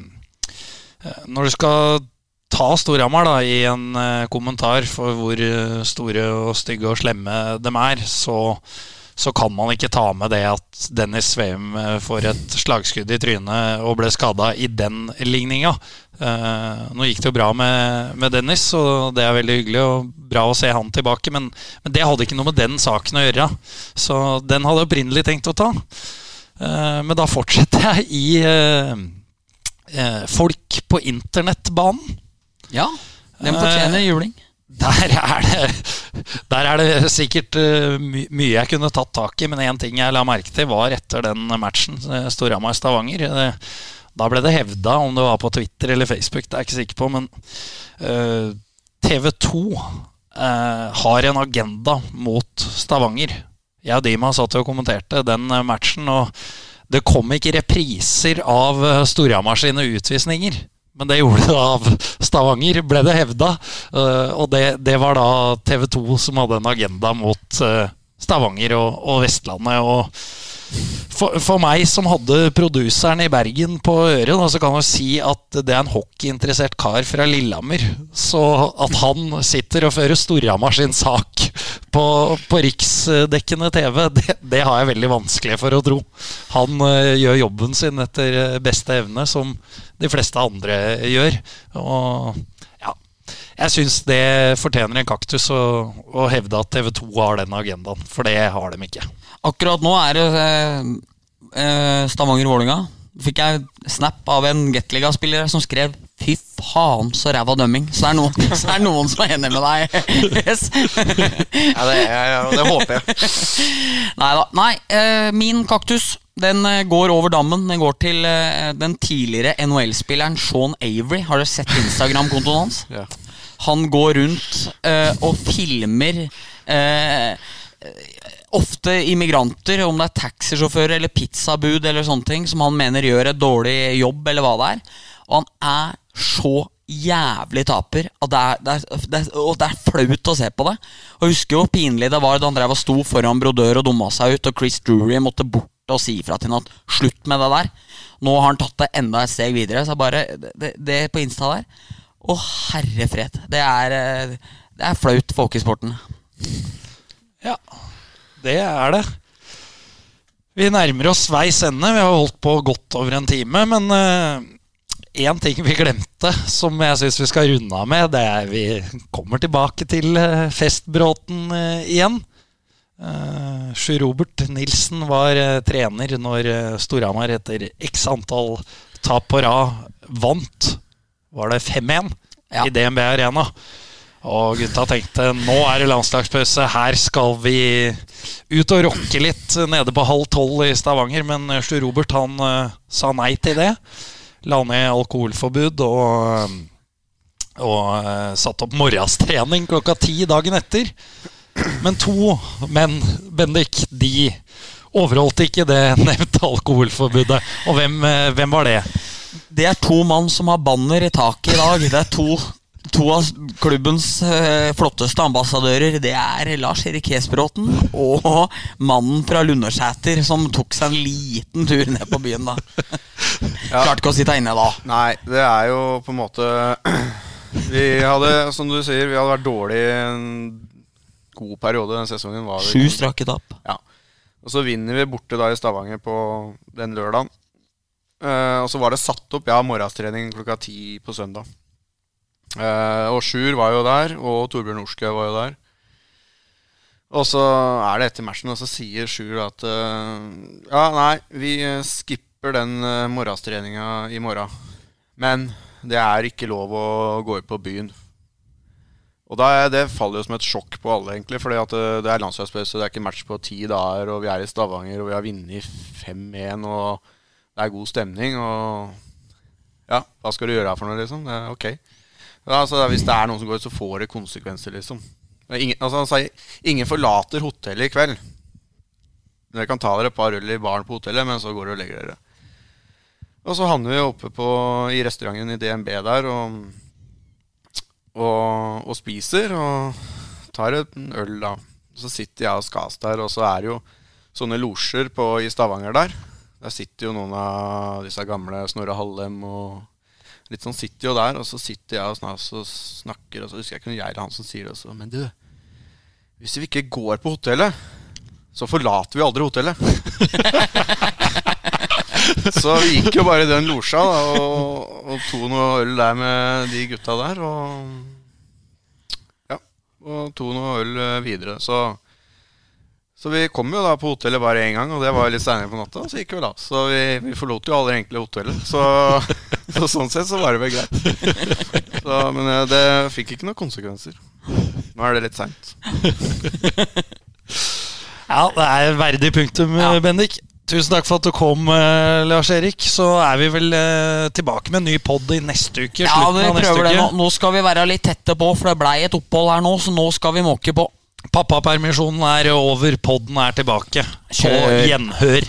B: Når du skal ta Storhamar i en kommentar for hvor store og stygge og slemme dem er, så så kan man ikke ta med det at Dennis Sveum eh, får et slagskudd i trynet og ble skada i den ligninga. Uh, nå gikk det jo bra med, med, Dennis, og det er veldig hyggelig og bra å se han tilbake. Men, men, det hadde ikke noe med den saken å gjøre. Så den hadde jeg opprinnelig tenkt å ta. Uh, men da fortsetter jeg i folk på internettbanen.
A: Ja, den fortjener juling.
B: Der er det, der er det sikkert my mye jeg kunne tatt tak i, men én ting jeg la merke til, var etter den matchen, uh, Storhamar-Stavanger. Uh, da ble det hevda, om det var på Twitter eller Facebook, det er jeg ikke sikker på, men TV 2 har en agenda mot Stavanger. Jeg og Dima satt og kommenterte den matchen, og det kom ikke repriser av Storhamar sine utvisninger. Men det gjorde det av Stavanger, ble det hevda. Uh, og det, det, var da TV 2 som hadde en agenda mot uh, Stavanger og, og, Vestlandet. Og for, for, meg som hadde produseren i Bergen på øret, da, så kan jeg si at det er en hockeyinteressert kar fra Lillehammer. Så at han sitter og fører Storhamar sin sak på, på riksdekkende TV, det, det, har jeg veldig vanskelig for å tro. Han uh, gjør jobben sin etter beste evne, som de fleste andre gjør. Og ja, jeg syns det fortjener en kaktus å, å hevde at TV 2 har den agendaen, for det har de ikke.
A: Akkurat nå er det eh, eh Stavanger-Vålinga. Fikk jeg snap av en Gateliga-spiller som skrev 'fy faen, så ræva dømming'. Så det er noen, så er noen som er enig med deg. Yes.
C: ja, det, ja, det håper jeg.
A: Neida. Nei, eh, min kaktus den eh, går over dammen. Den går til uh, den tidligere NHL-spilleren Sean Avery. Har dere sett Instagram-kontoen hans? Ja. Han går rundt uh, og filmer uh, ofte immigranter, om det er taxisjåfører eller pizzabud eller sånne ting, som han mener gjør et dårlig jobb, eller hva det er. Og han er så jævlig taper Og det er, det, er, det, er, og det er flaut å se på det. Og Jeg husker hvor pinlig det var da han drev og sto foran brodør og dumma seg ut, og Chris Drury måtte bort og si ifra til ham at slutt med det der. Nå har han tatt det enda et steg videre. Så bare Det, det på Insta der Å, herre fred. Det er, eh, det er flaut for hockeysporten.
B: Ja, det er det. Vi nærmer oss veis ende. Vi har holdt på godt over en time. Men én uh, ting vi glemte, som jeg syns vi skal runde av med, det er vi kommer tilbake til uh, festbråten uh, igjen. Uh, Sjur Robert Nilsen var uh, trener når uh, Storhamar etter x antall tap på rad vant. Var det 5-1 ja. i DNB Arena. Og gutta tenkte nå er det landslagspause, her skal vi ut og rocke litt nede på halv tolv i Stavanger. Men Sjur Robert han sa nei til det. La ned alkoholforbud og, og satte opp morgenstrening klokka ti dagen etter. Men to menn, Bendik, de overholdt ikke det nevnte alkoholforbudet. Og hvem, eh, hvem, var det?
A: Det er to mann som har banner i taket i dag. Det er to, to av klubbens uh, flotteste ambassadører. Det er Lars Erik Hesbråten og mannen fra Lundersæter som tok seg en liten tur ned på byen da. Ja. Klarte ikke å sitte inne da.
C: Nei, det er jo på en måte Vi hadde, som du sier, vi hadde vært dårlige god periode den sesongen. Var
A: Sju strake tap.
C: Ja. Og så vinner vi borte da i Stavanger på den lørdagen. Uh, og så var det satt opp ja, morgenstrening klokka ti på søndag. Uh, og Sjur var jo der, og Torbjørn Norskau var jo der. Og så er det etter matchen, og så sier Sjur at uh, Ja, nei, vi skipper den uh, morgenstreninga i morgen. Men det er ikke lov å gå ut på byen og da, Det faller jo som et sjokk på alle, egentlig. fordi at eh, det er landslagspause, det er ikke match på ti dager, og vi er i Stavanger, og vi har vunnet 5-1, og det er god stemning. Og ja, hva skal du gjøre her for noe, liksom? Det er ok. Ja, altså, hvis det er noen som går ut, så får det konsekvenser, liksom. Ingen, altså, han sier ingen forlater hotellet i kveld. Dere kan ta dere et par øl i baren på hotellet, men så går dere og legger dere. Og så havner vi oppe på, i restauranten i DNB der. og og, og, spiser og tar en øl, da. Så sitter jeg og Skas der, og så er det jo sånne losjer i Stavanger der. Der sitter jo noen av disse gamle Snorre Hallem og litt sånn sitter jo der. Og så sitter jeg og, snakker, og så husker jeg ikke noe Geir som sier det også. Men du, hvis vi ikke går på hotellet, så forlater vi aldri hotellet. så vi gikk jo bare i den losja da, og, og to noe øl der med de gutta der. Og ja, og to noe øl eh, videre. Så, så vi kom jo da på hotellet bare én gang, og det var litt seinere på natta. Så gikk vi da. Så vi, vi forlot jo aldri egentlig hotellet. Så, så sånn sett så var det vel greit. Så, men eh, det fikk ikke noen konsekvenser. Nå er det litt seint.
B: Ja, det er verdig punktum,
A: Ja.
B: Bendik. Tusen takk for at du kom, eh, Lars Erik. Så er vi vel eh, tilbake med en ny pod i neste uke.
A: Ja, vi prøver det nå. Nå skal vi være litt tette på, for det blei et opphold her nå, så nå skal vi måke på.
B: Pappapermisjonen er over, podden er tilbake. På
A: Kjør.
B: gjenhør.